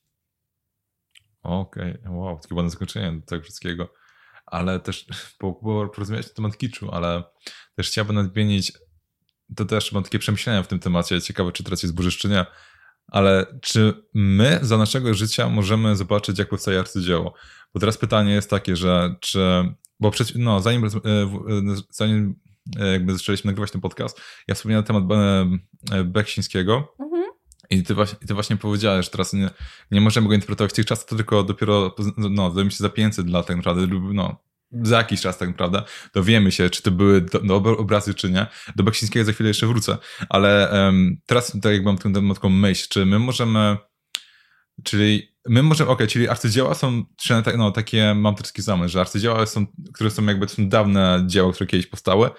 Okej, okay. wow, takie ładne zakończenie do tego wszystkiego. Ale też, bo, bo porozmawiać na temat kiczu, ale też chciałbym nadmienić, to też mam takie przemyślenia w tym temacie, ciekawe czy teraz jest burzysz czy nie, ale czy my za naszego życia możemy zobaczyć, jak powstaje arcydzieło? Bo teraz pytanie jest takie, że czy, bo przecież, no, zanim, e, e, zanim e, jakby zaczęliśmy nagrywać ten podcast, ja wspomniałem na temat Beksińskiego mhm. i ty właśnie, ty właśnie powiedziałeś, że teraz nie, nie możemy go interpretować w tych czasach, to tylko dopiero, no, mi się, za 500 lat tak naprawdę, no, za jakiś czas tak naprawdę dowiemy się, czy to były dobre obrazy, czy nie. Do Beksińskiego za chwilę jeszcze wrócę, ale um, teraz tak jak mam taką, taką myśl, czy my możemy, czyli my możemy, okej, okay, czyli arcydzieła są, no takie, mam taki zamysł, że arcydzieła są, które są jakby, to są dawne dzieła, które kiedyś powstały,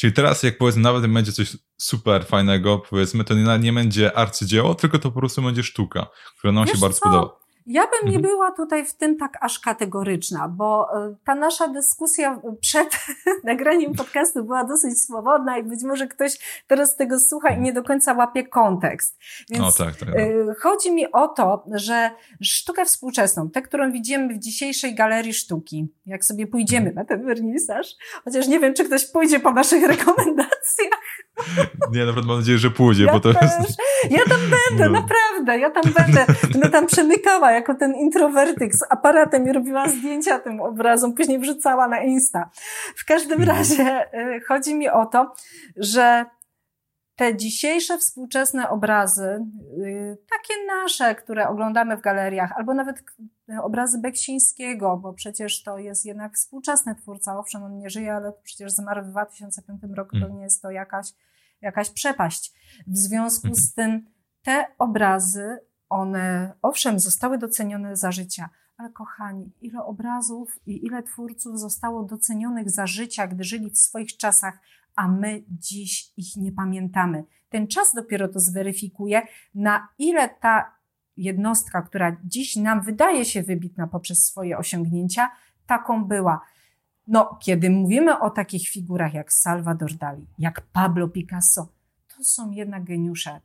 Czyli teraz, jak powiedzmy, nawet będzie coś super fajnego, powiedzmy, to nie, nie będzie arcydzieło, tylko to po prostu będzie sztuka, która nam Wiesz się bardzo co? podoba. Ja bym nie mhm. była tutaj w tym tak aż kategoryczna, bo e, ta nasza dyskusja przed nagraniem podcastu była dosyć swobodna i być może ktoś teraz tego słucha i nie do końca łapie kontekst. Więc o, tak, tak, tak. chodzi mi o to, że sztukę współczesną, tę, którą widzimy w dzisiejszej galerii sztuki, jak sobie pójdziemy mhm. na ten wernisaż, chociaż nie wiem, czy ktoś pójdzie po naszych rekomendacjach. Nie, naprawdę mam nadzieję, że pójdzie, ja bo to też. jest... Ja tam będę, no. naprawdę, ja tam będę. Będę tam przemykała jako ten introwertyk z aparatem i robiła zdjęcia tym obrazom, później wrzucała na Insta. W każdym mhm. razie y, chodzi mi o to, że te dzisiejsze współczesne obrazy, y, takie nasze, które oglądamy w galeriach, albo nawet obrazy Beksińskiego, bo przecież to jest jednak współczesny twórca, owszem, on nie żyje, ale przecież zmarł w 2005 roku, to mhm. nie jest to jakaś, jakaś przepaść. W związku z mhm. tym te obrazy one, owszem, zostały docenione za życia, Ale kochani, ile obrazów i ile twórców zostało docenionych za życia, gdy żyli w swoich czasach, a my dziś ich nie pamiętamy. Ten czas dopiero to zweryfikuje, na ile ta jednostka, która dziś nam wydaje się wybitna poprzez swoje osiągnięcia, taką była. No, kiedy mówimy o takich figurach jak Salvador Dali, jak Pablo Picasso, to są jednak geniusze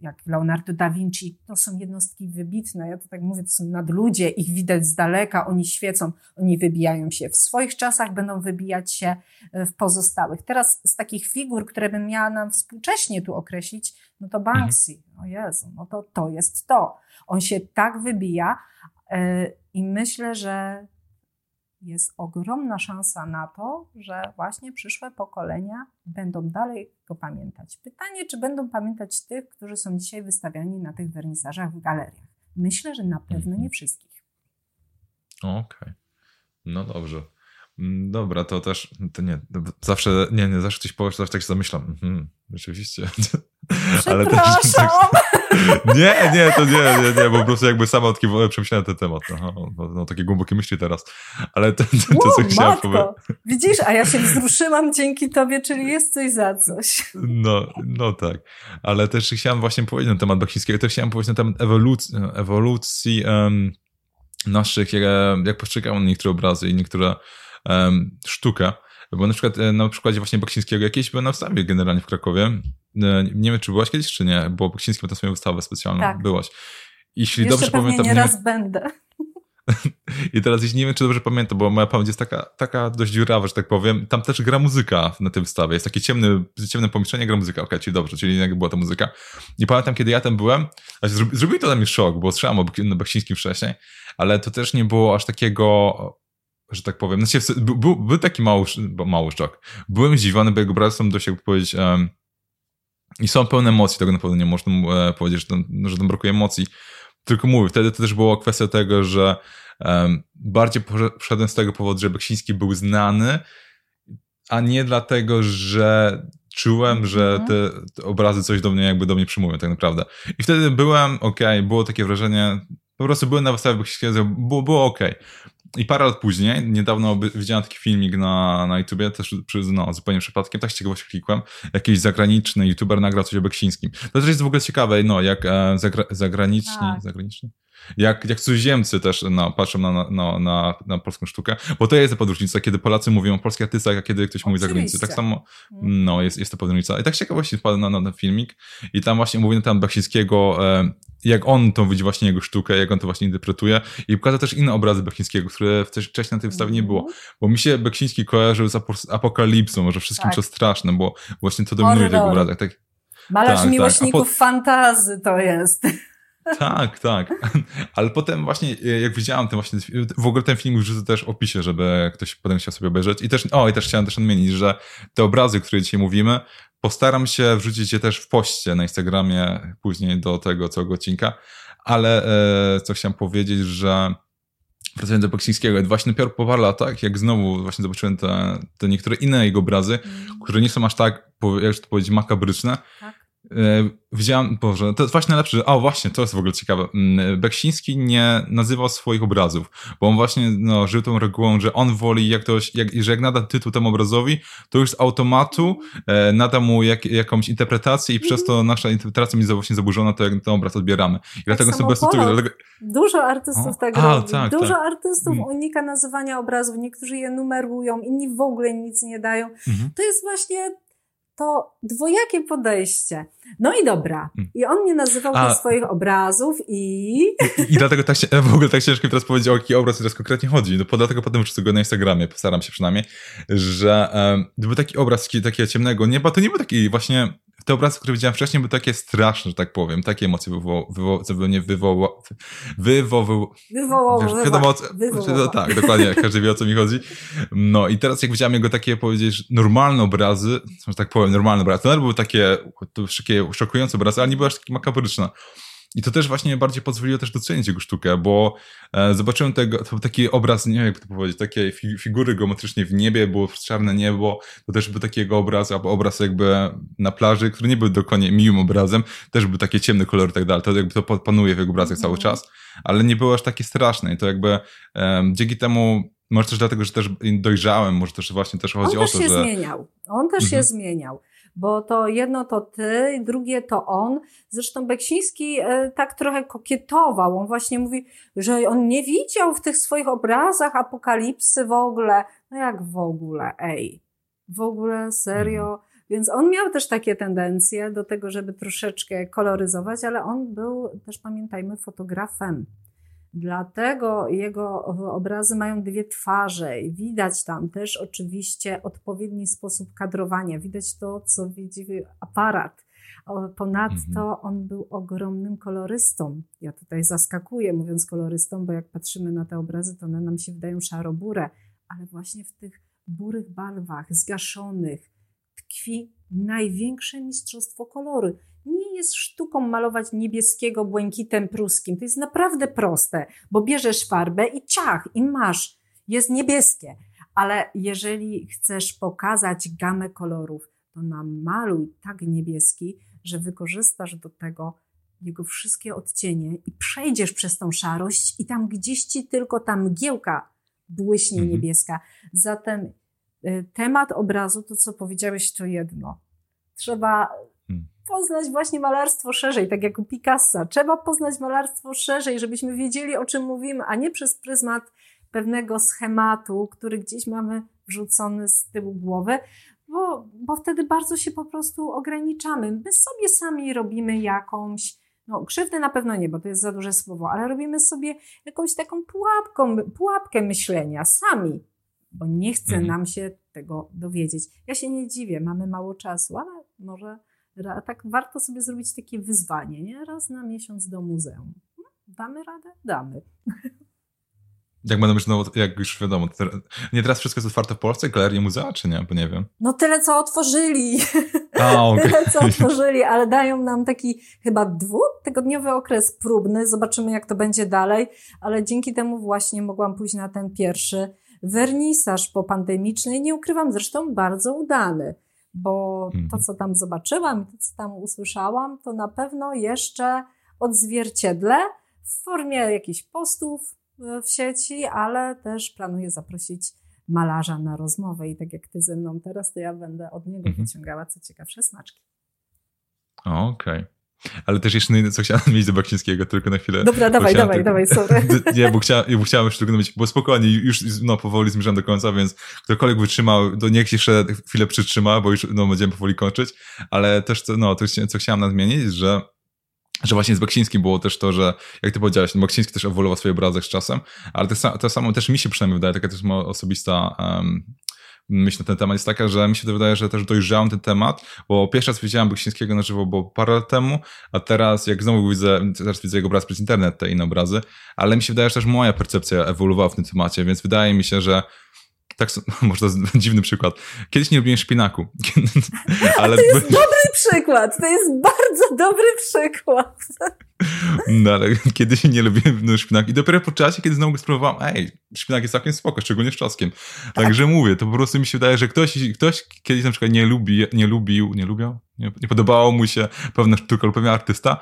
jak Leonardo da Vinci, to są jednostki wybitne. Ja to tak mówię, to są nadludzie, ich widać z daleka, oni świecą, oni wybijają się w swoich czasach, będą wybijać się e, w pozostałych. Teraz z takich figur, które bym miała nam współcześnie tu określić, no to Banksy, mhm. o Jezu, no to to jest to. On się tak wybija yy, i myślę, że jest ogromna szansa na to, że właśnie przyszłe pokolenia będą dalej go pamiętać. Pytanie, czy będą pamiętać tych, którzy są dzisiaj wystawiani na tych wernisażach w galeriach. Myślę, że na pewno nie mhm. wszystkich. Okej. Okay. No dobrze. Mm, dobra, to też, to nie, zawsze, nie, nie, zawsze ktoś powie, zawsze tak się zamyślam, mhm, rzeczywiście. Ale też, tak, nie, nie, to nie, nie, nie, bo po prostu jakby sama taki przemyślałem ten temat, no, no, no, takie głębokie myśli teraz, ale to, to, to co chciałem powiedzieć. Widzisz, a ja się wzruszyłam dzięki tobie, czyli jest coś za coś. No, no tak, ale też chciałem właśnie powiedzieć na temat Baksińskiego, też chciałem powiedzieć na temat ewolucji, ewolucji um, naszych, jak, jak postrzegamy niektóre obrazy i niektóre um, sztukę. Bo na przykład e, na przykładzie właśnie Baksińskiego jakieś były na wystawie generalnie w Krakowie. E, nie wiem, czy byłaś kiedyś, czy nie, bo Baksiński ma tam swoją wystawę specjalną. Tak. Byłaś. Jeśli Jeszcze dobrze pamiętam. Nie raz będę. I teraz jeśli nie wiem, czy dobrze pamiętam, bo moja pamięć jest taka, taka dość dziurawa, że tak powiem. Tam też gra muzyka na tym wystawie. Jest takie ciemne, ciemne pomieszczenie, gra muzyka. Okej, okay, czyli dobrze, czyli jak była ta muzyka. I pamiętam, kiedy ja tam byłem, zrobił to dla mnie szok, bo słyszałem o Baksińskim wcześniej, ale to też nie było aż takiego że tak powiem. Znaczy, był, był taki mały, mały szok. Byłem zdziwiony, bo jego bracia są dość, jakby powiedzieć, um, i są pełne emocji, tego na pewno nie można e, powiedzieć, że tam, że tam brakuje emocji. Tylko mówię, wtedy to też była kwestia tego, że um, bardziej poszedłem z tego powodu, że Beksiński był znany, a nie dlatego, że czułem, że mhm. te, te, obrazy coś do mnie jakby do mnie przyjmują tak naprawdę. I wtedy byłem, okej, okay, było takie wrażenie, po prostu byłem na wystawie Beksińskiego, było, było okej. Okay. I parę lat później, niedawno widziałem taki filmik na, na YouTubie, też no, zupełnie przypadkiem, tak z ciekawości klikłem, jakiś zagraniczny YouTuber nagrał coś o Beksińskim. To też jest w ogóle ciekawe, no, jak e, zagra, zagraniczni, tak. zagraniczni? Jak, jak cudzoziemcy też no, patrzą na, na, na, na polską sztukę, bo to jest ta różnica, kiedy Polacy mówią o polskich artystach, a kiedy ktoś mówi zagranicy. Tak samo, mhm. no, jest, jest to różnica. I tak ciekawości wpadłem na, na ten filmik i tam właśnie mówi na temat Beksińskiego, e, jak on to widzi właśnie jego sztukę, jak on to właśnie interpretuje i pokazał też inne obrazy Beksińskiego, które wcześniej na tej wystawie nie było. Mhm. Bo mi się Beksiński kojarzył z apokalipsą, może wszystkim tak. co straszne, bo właśnie to dominuje w jego obrazach. Tak, Malarz tak, miłośników tak. po... fantazy to jest. Tak, tak. Ale potem właśnie, e, jak widziałem ten właśnie, w ogóle ten film wrzucę też w opisie, żeby ktoś potem chciał sobie obejrzeć. I też, o, i też chciałem też odmienić, że te obrazy, które dzisiaj mówimy, postaram się wrzucić je też w poście na Instagramie później do tego całego odcinka. Ale e, co chciałem powiedzieć, że wracając do Beksińskiego, właśnie dopiero po paru latach, jak znowu właśnie zobaczyłem te, te niektóre inne jego obrazy, mm. które nie są aż tak, jak to powiedzieć, makabryczne, tak. E, widziałem, Boże, to jest właśnie najlepsze, że, o właśnie, to jest w ogóle ciekawe. Mm, Beksiński nie nazywał swoich obrazów, bo on właśnie no, żył tą regułą, że on woli, jak jak, że jak nada tytuł temu obrazowi, to już z automatu e, nada mu jak, jakąś interpretację i przez to nasza interpretacja jest właśnie zaburzona, to jak ten obraz odbieramy. I tak dlatego sobie dlatego... Dużo artystów o? tego A, robi. Tak, Dużo tak. artystów mm. unika nazywania obrazów, niektórzy je numerują, inni w ogóle nic nie dają. Mhm. To jest właśnie to dwojakie podejście. No i dobra. Mm. I on mnie nazywał A... do swoich obrazów i... I, I, dlatego tak się, w ogóle tak ciężko mi teraz powiedzieć, o jaki obraz teraz konkretnie chodzi. No, dlatego potem wrzucę go na Instagramie, postaram się przynajmniej, że um, był taki obraz takiego ciemnego nieba, to nie był taki właśnie te obrazy, które widziałem wcześniej, były takie straszne, że tak powiem. Takie emocje wywołały, wywoła, nie wywoła, wywoływały. Wywołały. Wiadomo, wywoła. tak, dokładnie, każdy wie o co mi chodzi. No i teraz jak widziałem jego takie, powiedzieć, normalne obrazy, że tak powiem, normalne obrazy, to były takie, to takie szokujące obrazy, ale nie były aż takie makabryczne. I to też właśnie bardziej pozwoliło też docenić jego sztukę, bo e, zobaczyłem tego, to taki obraz, nie wiem jak to powiedzieć, takie fi figury geometrycznie w niebie, było czarne niebo, to też był taki jego obraz, albo obraz jakby na plaży, który nie był dokładnie miłym obrazem, też był taki ciemny kolor i tak dalej, to jakby to panuje w jego obrazach cały mhm. czas, ale nie było aż takie straszne i to jakby e, dzięki temu może też dlatego, że też dojrzałem, może też właśnie też chodzi On o to, że... On też się zmieniał. On też mhm. się zmieniał bo to jedno to ty, drugie to on. Zresztą Beksiński e, tak trochę kokietował. On właśnie mówi, że on nie widział w tych swoich obrazach apokalipsy w ogóle. No jak w ogóle, ej. W ogóle, serio. Mhm. Więc on miał też takie tendencje do tego, żeby troszeczkę koloryzować, ale on był też, pamiętajmy, fotografem. Dlatego jego obrazy mają dwie twarze i widać tam też oczywiście odpowiedni sposób kadrowania. Widać to, co widzi aparat. Ponadto mhm. on był ogromnym kolorystą. Ja tutaj zaskakuję mówiąc kolorystą, bo jak patrzymy na te obrazy, to one nam się wydają szaro-bure, ale właśnie w tych burych barwach, zgaszonych, tkwi największe mistrzostwo koloru nie jest sztuką malować niebieskiego błękitem pruskim. To jest naprawdę proste, bo bierzesz farbę i ciach, i masz. Jest niebieskie. Ale jeżeli chcesz pokazać gamę kolorów, to namaluj tak niebieski, że wykorzystasz do tego jego wszystkie odcienie i przejdziesz przez tą szarość i tam gdzieś ci tylko ta mgiełka błyśnie mhm. niebieska. Zatem y, temat obrazu, to co powiedziałeś, to jedno. Trzeba poznać właśnie malarstwo szerzej, tak jak u Picassa. Trzeba poznać malarstwo szerzej, żebyśmy wiedzieli, o czym mówimy, a nie przez pryzmat pewnego schematu, który gdzieś mamy wrzucony z tyłu głowy, bo, bo wtedy bardzo się po prostu ograniczamy. My sobie sami robimy jakąś, no krzywdę na pewno nie, bo to jest za duże słowo, ale robimy sobie jakąś taką pułapką, pułapkę myślenia sami, bo nie chce mhm. nam się tego dowiedzieć. Ja się nie dziwię, mamy mało czasu, ale może tak warto sobie zrobić takie wyzwanie, nie? Raz na miesiąc do muzeum. No, damy radę? Damy. Jak będą już, no, jak już wiadomo, nie teraz wszystko jest otwarte w Polsce, galerie, muzea, czy nie? Bo nie wiem. No tyle, co otworzyli. A, okay. tyle, co otworzyli, ale dają nam taki chyba dwutygodniowy okres próbny. Zobaczymy, jak to będzie dalej, ale dzięki temu właśnie mogłam pójść na ten pierwszy wernisaż popandemiczny. Nie ukrywam, zresztą bardzo udany bo to, mhm. co tam zobaczyłam, to, co tam usłyszałam, to na pewno jeszcze odzwierciedlę w formie jakichś postów e, w sieci, ale też planuję zaprosić malarza na rozmowę i tak jak ty ze mną teraz, to ja będę od niego mhm. wyciągała co ciekawsze smaczki. Okej. Okay. Ale też jeszcze co chciałem mieć do Baksińskiego, tylko na chwilę. Dobra, dawaj, dawaj, tylko, dawaj, sorry. Nie, bo chciałem, bo chciałem jeszcze tylko mieć, bo spokojnie, już no, powoli zmierzam do końca, więc ktokolwiek wytrzymał, to niech się jeszcze chwilę przytrzyma, bo już no, będziemy powoli kończyć, ale też co, no, to, co chciałem nadmienić, że że właśnie z Baksińskim było też to, że jak ty powiedziałeś, no Baksiński też ewoluował swoje obrazek z czasem, ale to, to samo też mi się przynajmniej wydaje, taka też moja osobista um, myśl na ten temat jest taka, że mi się to wydaje, że też dojrzałem ten temat, bo pierwszy raz widziałem Beksińskiego na żywo było parę lat temu, a teraz jak znowu widzę, teraz widzę jego obraz przez internet, te inne obrazy, ale mi się wydaje, że też moja percepcja ewoluowała w tym temacie, więc wydaje mi się, że tak, może to jest dziwny przykład. Kiedyś nie lubiłem szpinaku. Ale... To jest dobry przykład. To jest bardzo dobry przykład. No ale kiedyś nie lubiłem no, szpinaku i dopiero po czasie, kiedy znowu spróbowałem, ej, szpinak jest całkiem spoko, szczególnie z czosnkiem. Tak. Także mówię, to po prostu mi się wydaje, że ktoś, ktoś kiedyś na przykład nie lubi, nie lubił, nie lubiał, nie, nie podobało mu się pewna sztuka lub pewien artysta,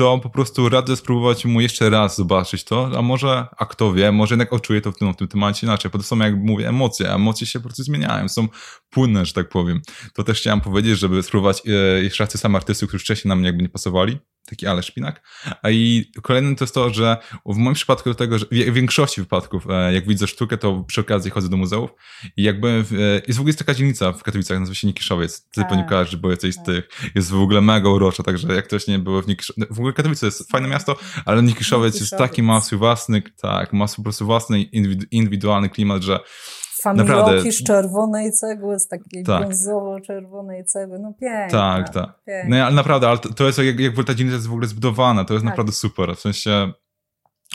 to po prostu radzę spróbować mu jeszcze raz zobaczyć to, a może, a kto wie, może jednak odczuję to w tym, w tym temacie inaczej, bo to są, jak mówię, emocje, emocje się po prostu zmieniają, są płynne, że tak powiem. To też chciałem powiedzieć, żeby spróbować e, jeszcze raz te same artysty, którzy wcześniej nam jakby nie pasowali, taki ale szpinak. A i kolejnym to jest to, że w moim przypadku do tego, że w większości wypadków, e, jak widzę sztukę, to przy okazji chodzę do muzeów i jakby w, e, jest w ogóle jest taka dzielnica w Katowicach, nazywa się Nikiszowiec. Ty pewnie tak. kojarzysz, bo jesteś z tak. tych. Jest w ogóle mega urocza, także jak ktoś nie było w Nikiszowiec, w ogóle Katowice jest fajne miasto, ale Nikiszowiec, Nikiszowiec. jest taki ma swój własny, tak, ma po prostu własny indywidualny klimat, że Familoki z czerwonej cegły, z takiej tak. brązowo-czerwonej cegły. No pięknie. Tak, tak. No ale naprawdę, ale to, to jest jak, jak ta dzielnica jest w ogóle zbudowana, to jest tak. naprawdę super. W sensie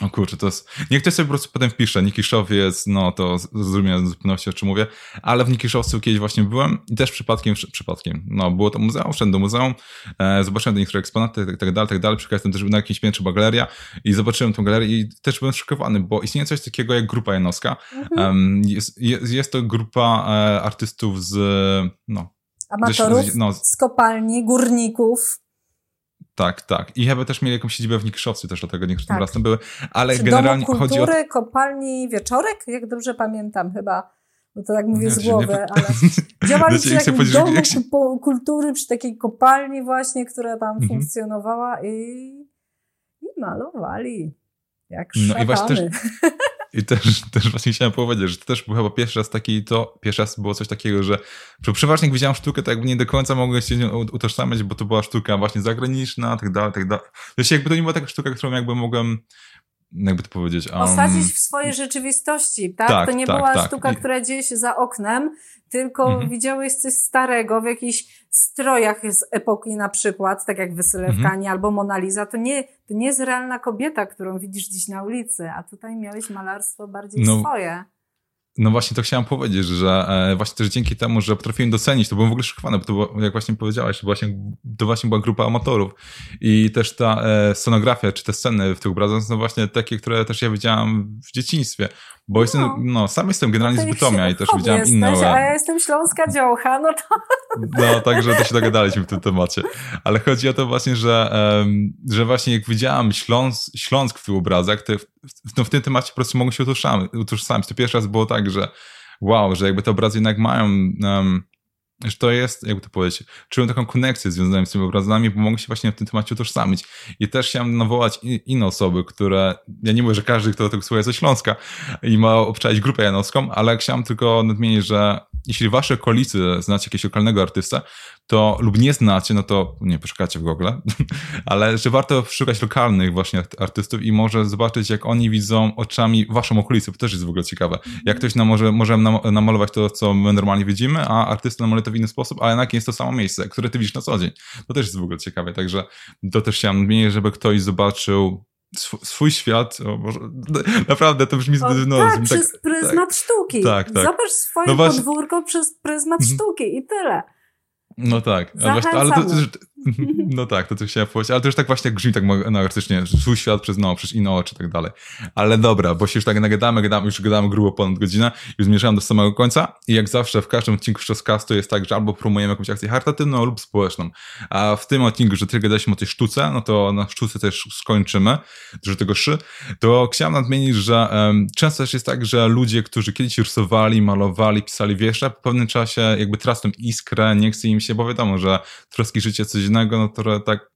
O kurczę, to jest... Niech ktoś sobie po prostu potem wpisze. Nikiszowiec, no to zrozumiałem z pewnością, o czym mówię. Ale w Nikiszowcu kiedyś właśnie byłem i też przypadkiem, przypadkiem, no było to muzeum, wszedłem do muzeum, e, zobaczyłem te niektóre eksponaty, tak, tak dalej, tak dalej. Przy też na jakimś piętrze była galeria i zobaczyłem tą galerię i też byłem szokowany, bo istnieje coś takiego jak grupa Janowska. Mhm. jest, jest, jest to grupa e, artystów z, no... Amatorów z, no, z kopalni, górników. Tak, tak. I chyba też mieli jakąś siedzibę w Nikiszowcu, też dlatego niektórzy tak. raz tam były. Ale Przy generalnie Domu Kultury, chodzi o... kopalni Wieczorek, jak dobrze pamiętam chyba. No to tak mówię z głowy, nie... ale działali przy takim domu jak się... kultury, przy takiej kopalni właśnie, która tam mhm. funkcjonowała i, i malowali. Jak no szatany. i właśnie też, I też, też właśnie chciałem powiedzieć, że to też był chyba pierwszy raz taki, to pierwszy raz było coś takiego, że przeważnie jak widziałem sztukę, to jakby nie do końca mogłem się utożsamiać, bo to była sztuka właśnie zagraniczna, tak dalej, tak dalej. Znaczy jakby to nie była taka sztuka, którą jakby mogłem jakby to powiedzieć. Um... Osadzić w swojej rzeczywistości, tak? tak to nie tak, była tak. sztuka, I... która dzieje się za oknem, tylko mhm. widziałeś coś starego w jakichś strojach z epoki na przykład, tak jak Wesele w mhm. albo Mona Lisa. To nie, to nie jest realna kobieta, którą widzisz dziś na ulicy, a tutaj miałeś malarstwo bardziej no, swoje. No właśnie to chciałem powiedzieć, że e, właśnie też dzięki temu, że potrafiłem docenić, to byłem w ogóle szokowany, bo to było, jak właśnie powiedziałaś, to właśnie, to właśnie była grupa amatorów. I też ta e, scenografia, czy te sceny w tych obrazach są właśnie takie, które też ja widziałem w dzieciństwie, bo no. jestem, no sam jestem generalnie no z Bytomia i też widziałem jesteś, inne. A ja jestem śląska dziołcha, no to... No, także to się dogadaliśmy w tym temacie. Ale chodzi o to właśnie, że, um, że właśnie jak widziałem Śląsk, Śląsk w tych obrazach, to w, no w tym temacie po prostu mogą się utożsamić. To pierwszy raz było tak, że wow, że jakby te obrazy jednak mają um, że to jest, jakby to powiedzieć, czułem taką konekcję związaną z tymi obrazami, bo mogę się właśnie w tym temacie utożsamić. I też chciałem nawołać inne osoby, które, ja nie mówię, że każdy, kto tego słucha jest ze Śląska i ma obczaić grupę janowską, ale chciałem tylko nadmienić, że jeśli w waszej okolicy znacie jakiegoś lokalnego artysta, to lub nie znacie, no to nie poszukacie w Google, ale że warto szukać lokalnych właśnie artystów i może zobaczyć, jak oni widzą oczami waszą okolicę, to też jest w ogóle ciekawe. Jak ktoś nam może, może namalować to, co my normalnie widzimy, a artysta namaluje to w inny sposób, a jednak jest to samo miejsce, które ty widzisz na co dzień. To też jest w ogóle ciekawe, także to też chciałem nadmienić, żeby ktoś zobaczył swój świat, o, może, naprawdę to brzmi zbyt... No, tak, tak, przez pryzmat tak, sztuki. Tak, tak. Zobacz swoje no podwórko przez pryzmat mhm. sztuki i tyle. No tak, ale, to, no tak, to co chciałem powiedzieć, ale to już tak właśnie brzmi tak anartycznie, swój świat przez no, przez inne oczy i tak dalej. Ale dobra, bo się już tak nagadamy, gadamy, już gadamy grubo ponad godzinę, już zmierzałem do samego końca i jak zawsze w każdym odcinku Szczoskastu jest tak, że albo promujemy jakąś akcję charytatywną lub społeczną. A w tym odcinku, że tylko gadaliśmy o tej sztuce, no to na sztuce też skończymy, że tego szy, to chciałem nadmienić, że um, często też jest tak, że ludzie, którzy kiedyś rysowali, malowali, pisali wiersze, po pewnym czasie jakby tracą iskrę, nie chce im się, bo wiadomo, że troski życie coś innego, no tak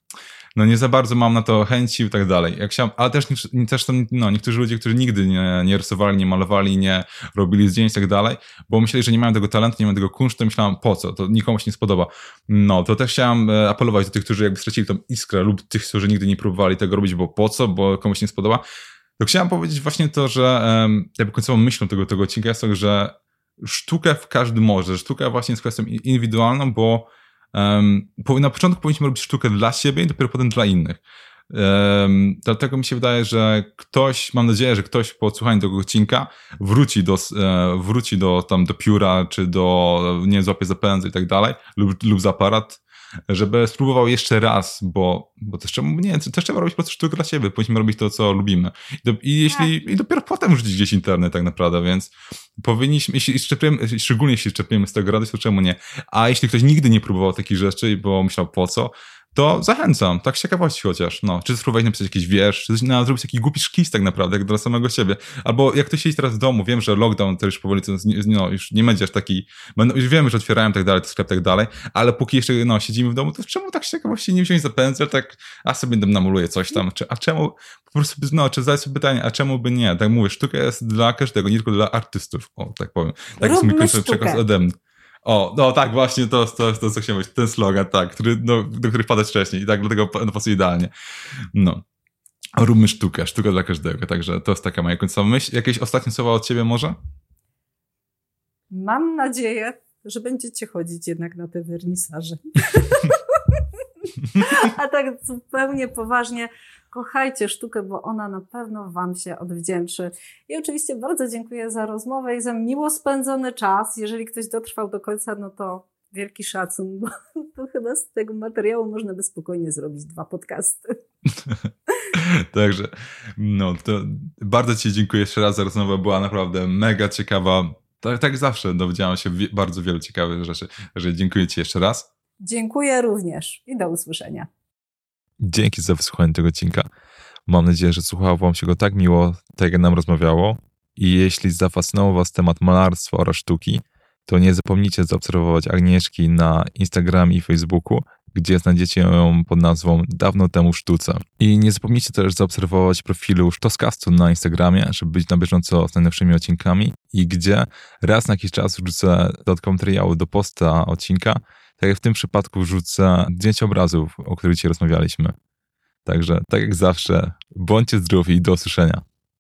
no nie za bardzo mam na to chęci i tak dalej. Jak się, ale też, też są no, niektórzy ludzie, którzy nigdy nie, nie rysowali, nie malowali, nie robili zdjęć i tak dalej, bo myśleli, że nie mają tego talentu, nie mają tego kunsztu, myślałem, po co, to nikomu się nie spodoba. No, to też chciałem e, apelować do tych, którzy jakby stracili tą iskrę lub tych, którzy nigdy nie próbowali tego robić, bo po co, bo komuś nie spodoba. To chciałem powiedzieć właśnie to, że jakby końcową myślą tego, tego odcinka jest to, że sztukę w każdy może, że sztuka właśnie jest kwestią indywidualną, bo na początku powinniśmy robić sztukę dla siebie i dopiero potem dla innych. Um, dlatego mi się wydaje, że ktoś, mam nadzieję, że ktoś po odsłuchaniu tego odcinka wróci do, e, wróci do, tam, do pióra, czy do, nie złapie za pędzy i tak dalej, lub, lub za aparat żeby spróbował jeszcze raz, bo, bo też, trzeba, nie, też trzeba robić po prostu sztukę dla siebie, powinniśmy robić to, co lubimy. I, do, i jeśli, tak. i dopiero potem rzucić gdzieś internet tak naprawdę, więc powinniśmy, jeśli szczepiemy, szczególnie jeśli szczepiemy z tego radość, to czemu nie? A jeśli ktoś nigdy nie próbował takich rzeczy, bo myślał po co, to zachęcam, tak z ciekawości chociaż, no, czy spróbować napisać jakiś wiersz, czy no, zrobić jakiś głupi szkic tak naprawdę, jak dla samego siebie, albo jak ktoś siedzi teraz w domu, wiem, że lockdown to już powoli, to, no, już nie będzie aż taki, już wiemy, że otwierają tak dalej, sklep tak dalej, ale póki jeszcze, no, siedzimy w domu, to czemu tak z ciekawości nie wziąć za pędzel, tak, a sobie namoluję coś tam, czy, a czemu, po prostu, no, czy zadać sobie pytanie, a czemu by nie, tak mówię, sztuka jest dla każdego, nie tylko dla artystów, o, tak powiem, tak jest mój przekaz ode mnie. O, no tak, właśnie to, to, to co chciałem powiedzieć, ten slogan, tak, który, no, do których padać wcześniej i tak dlatego no, pasuje idealnie. No. Róbmy sztukę, sztuka dla każdego, także to jest taka moja końcowa myśl. Jakieś ostatnie słowa od ciebie może? Mam nadzieję, że będziecie chodzić jednak na te wernisaże. A tak zupełnie poważnie, kochajcie sztukę, bo ona na pewno Wam się odwdzięczy. I oczywiście bardzo dziękuję za rozmowę i za miło spędzony czas. Jeżeli ktoś dotrwał do końca, no to wielki szacun, bo to chyba z tego materiału można by spokojnie zrobić dwa podcasty. Także, no to bardzo Ci dziękuję jeszcze raz za rozmowę, była naprawdę mega ciekawa. Tak, tak zawsze dowiedziałam się bardzo wielu ciekawych rzeczy. Także dziękuję Ci jeszcze raz. Dziękuję również i do usłyszenia. Dzięki za wysłuchanie tego odcinka. Mam nadzieję, że słuchało Wam się go tak miło, tak jak nam rozmawiało. I jeśli zafascynował Was temat malarstwa oraz sztuki, to nie zapomnijcie zaobserwować Agnieszki na Instagramie i Facebooku, gdzie znajdziecie ją pod nazwą Dawno temu sztuce. I nie zapomnijcie też zaobserwować profilu Sztoskastu na Instagramie, żeby być na bieżąco z najnowszymi odcinkami i gdzie raz na jakiś czas wrzucę dodatkowe materiały do posta odcinka, tak jak w tym przypadku wrzucę zdjęcia obrazów, o których dzisiaj rozmawialiśmy. Także tak jak zawsze, bądźcie zdrowi i do usłyszenia.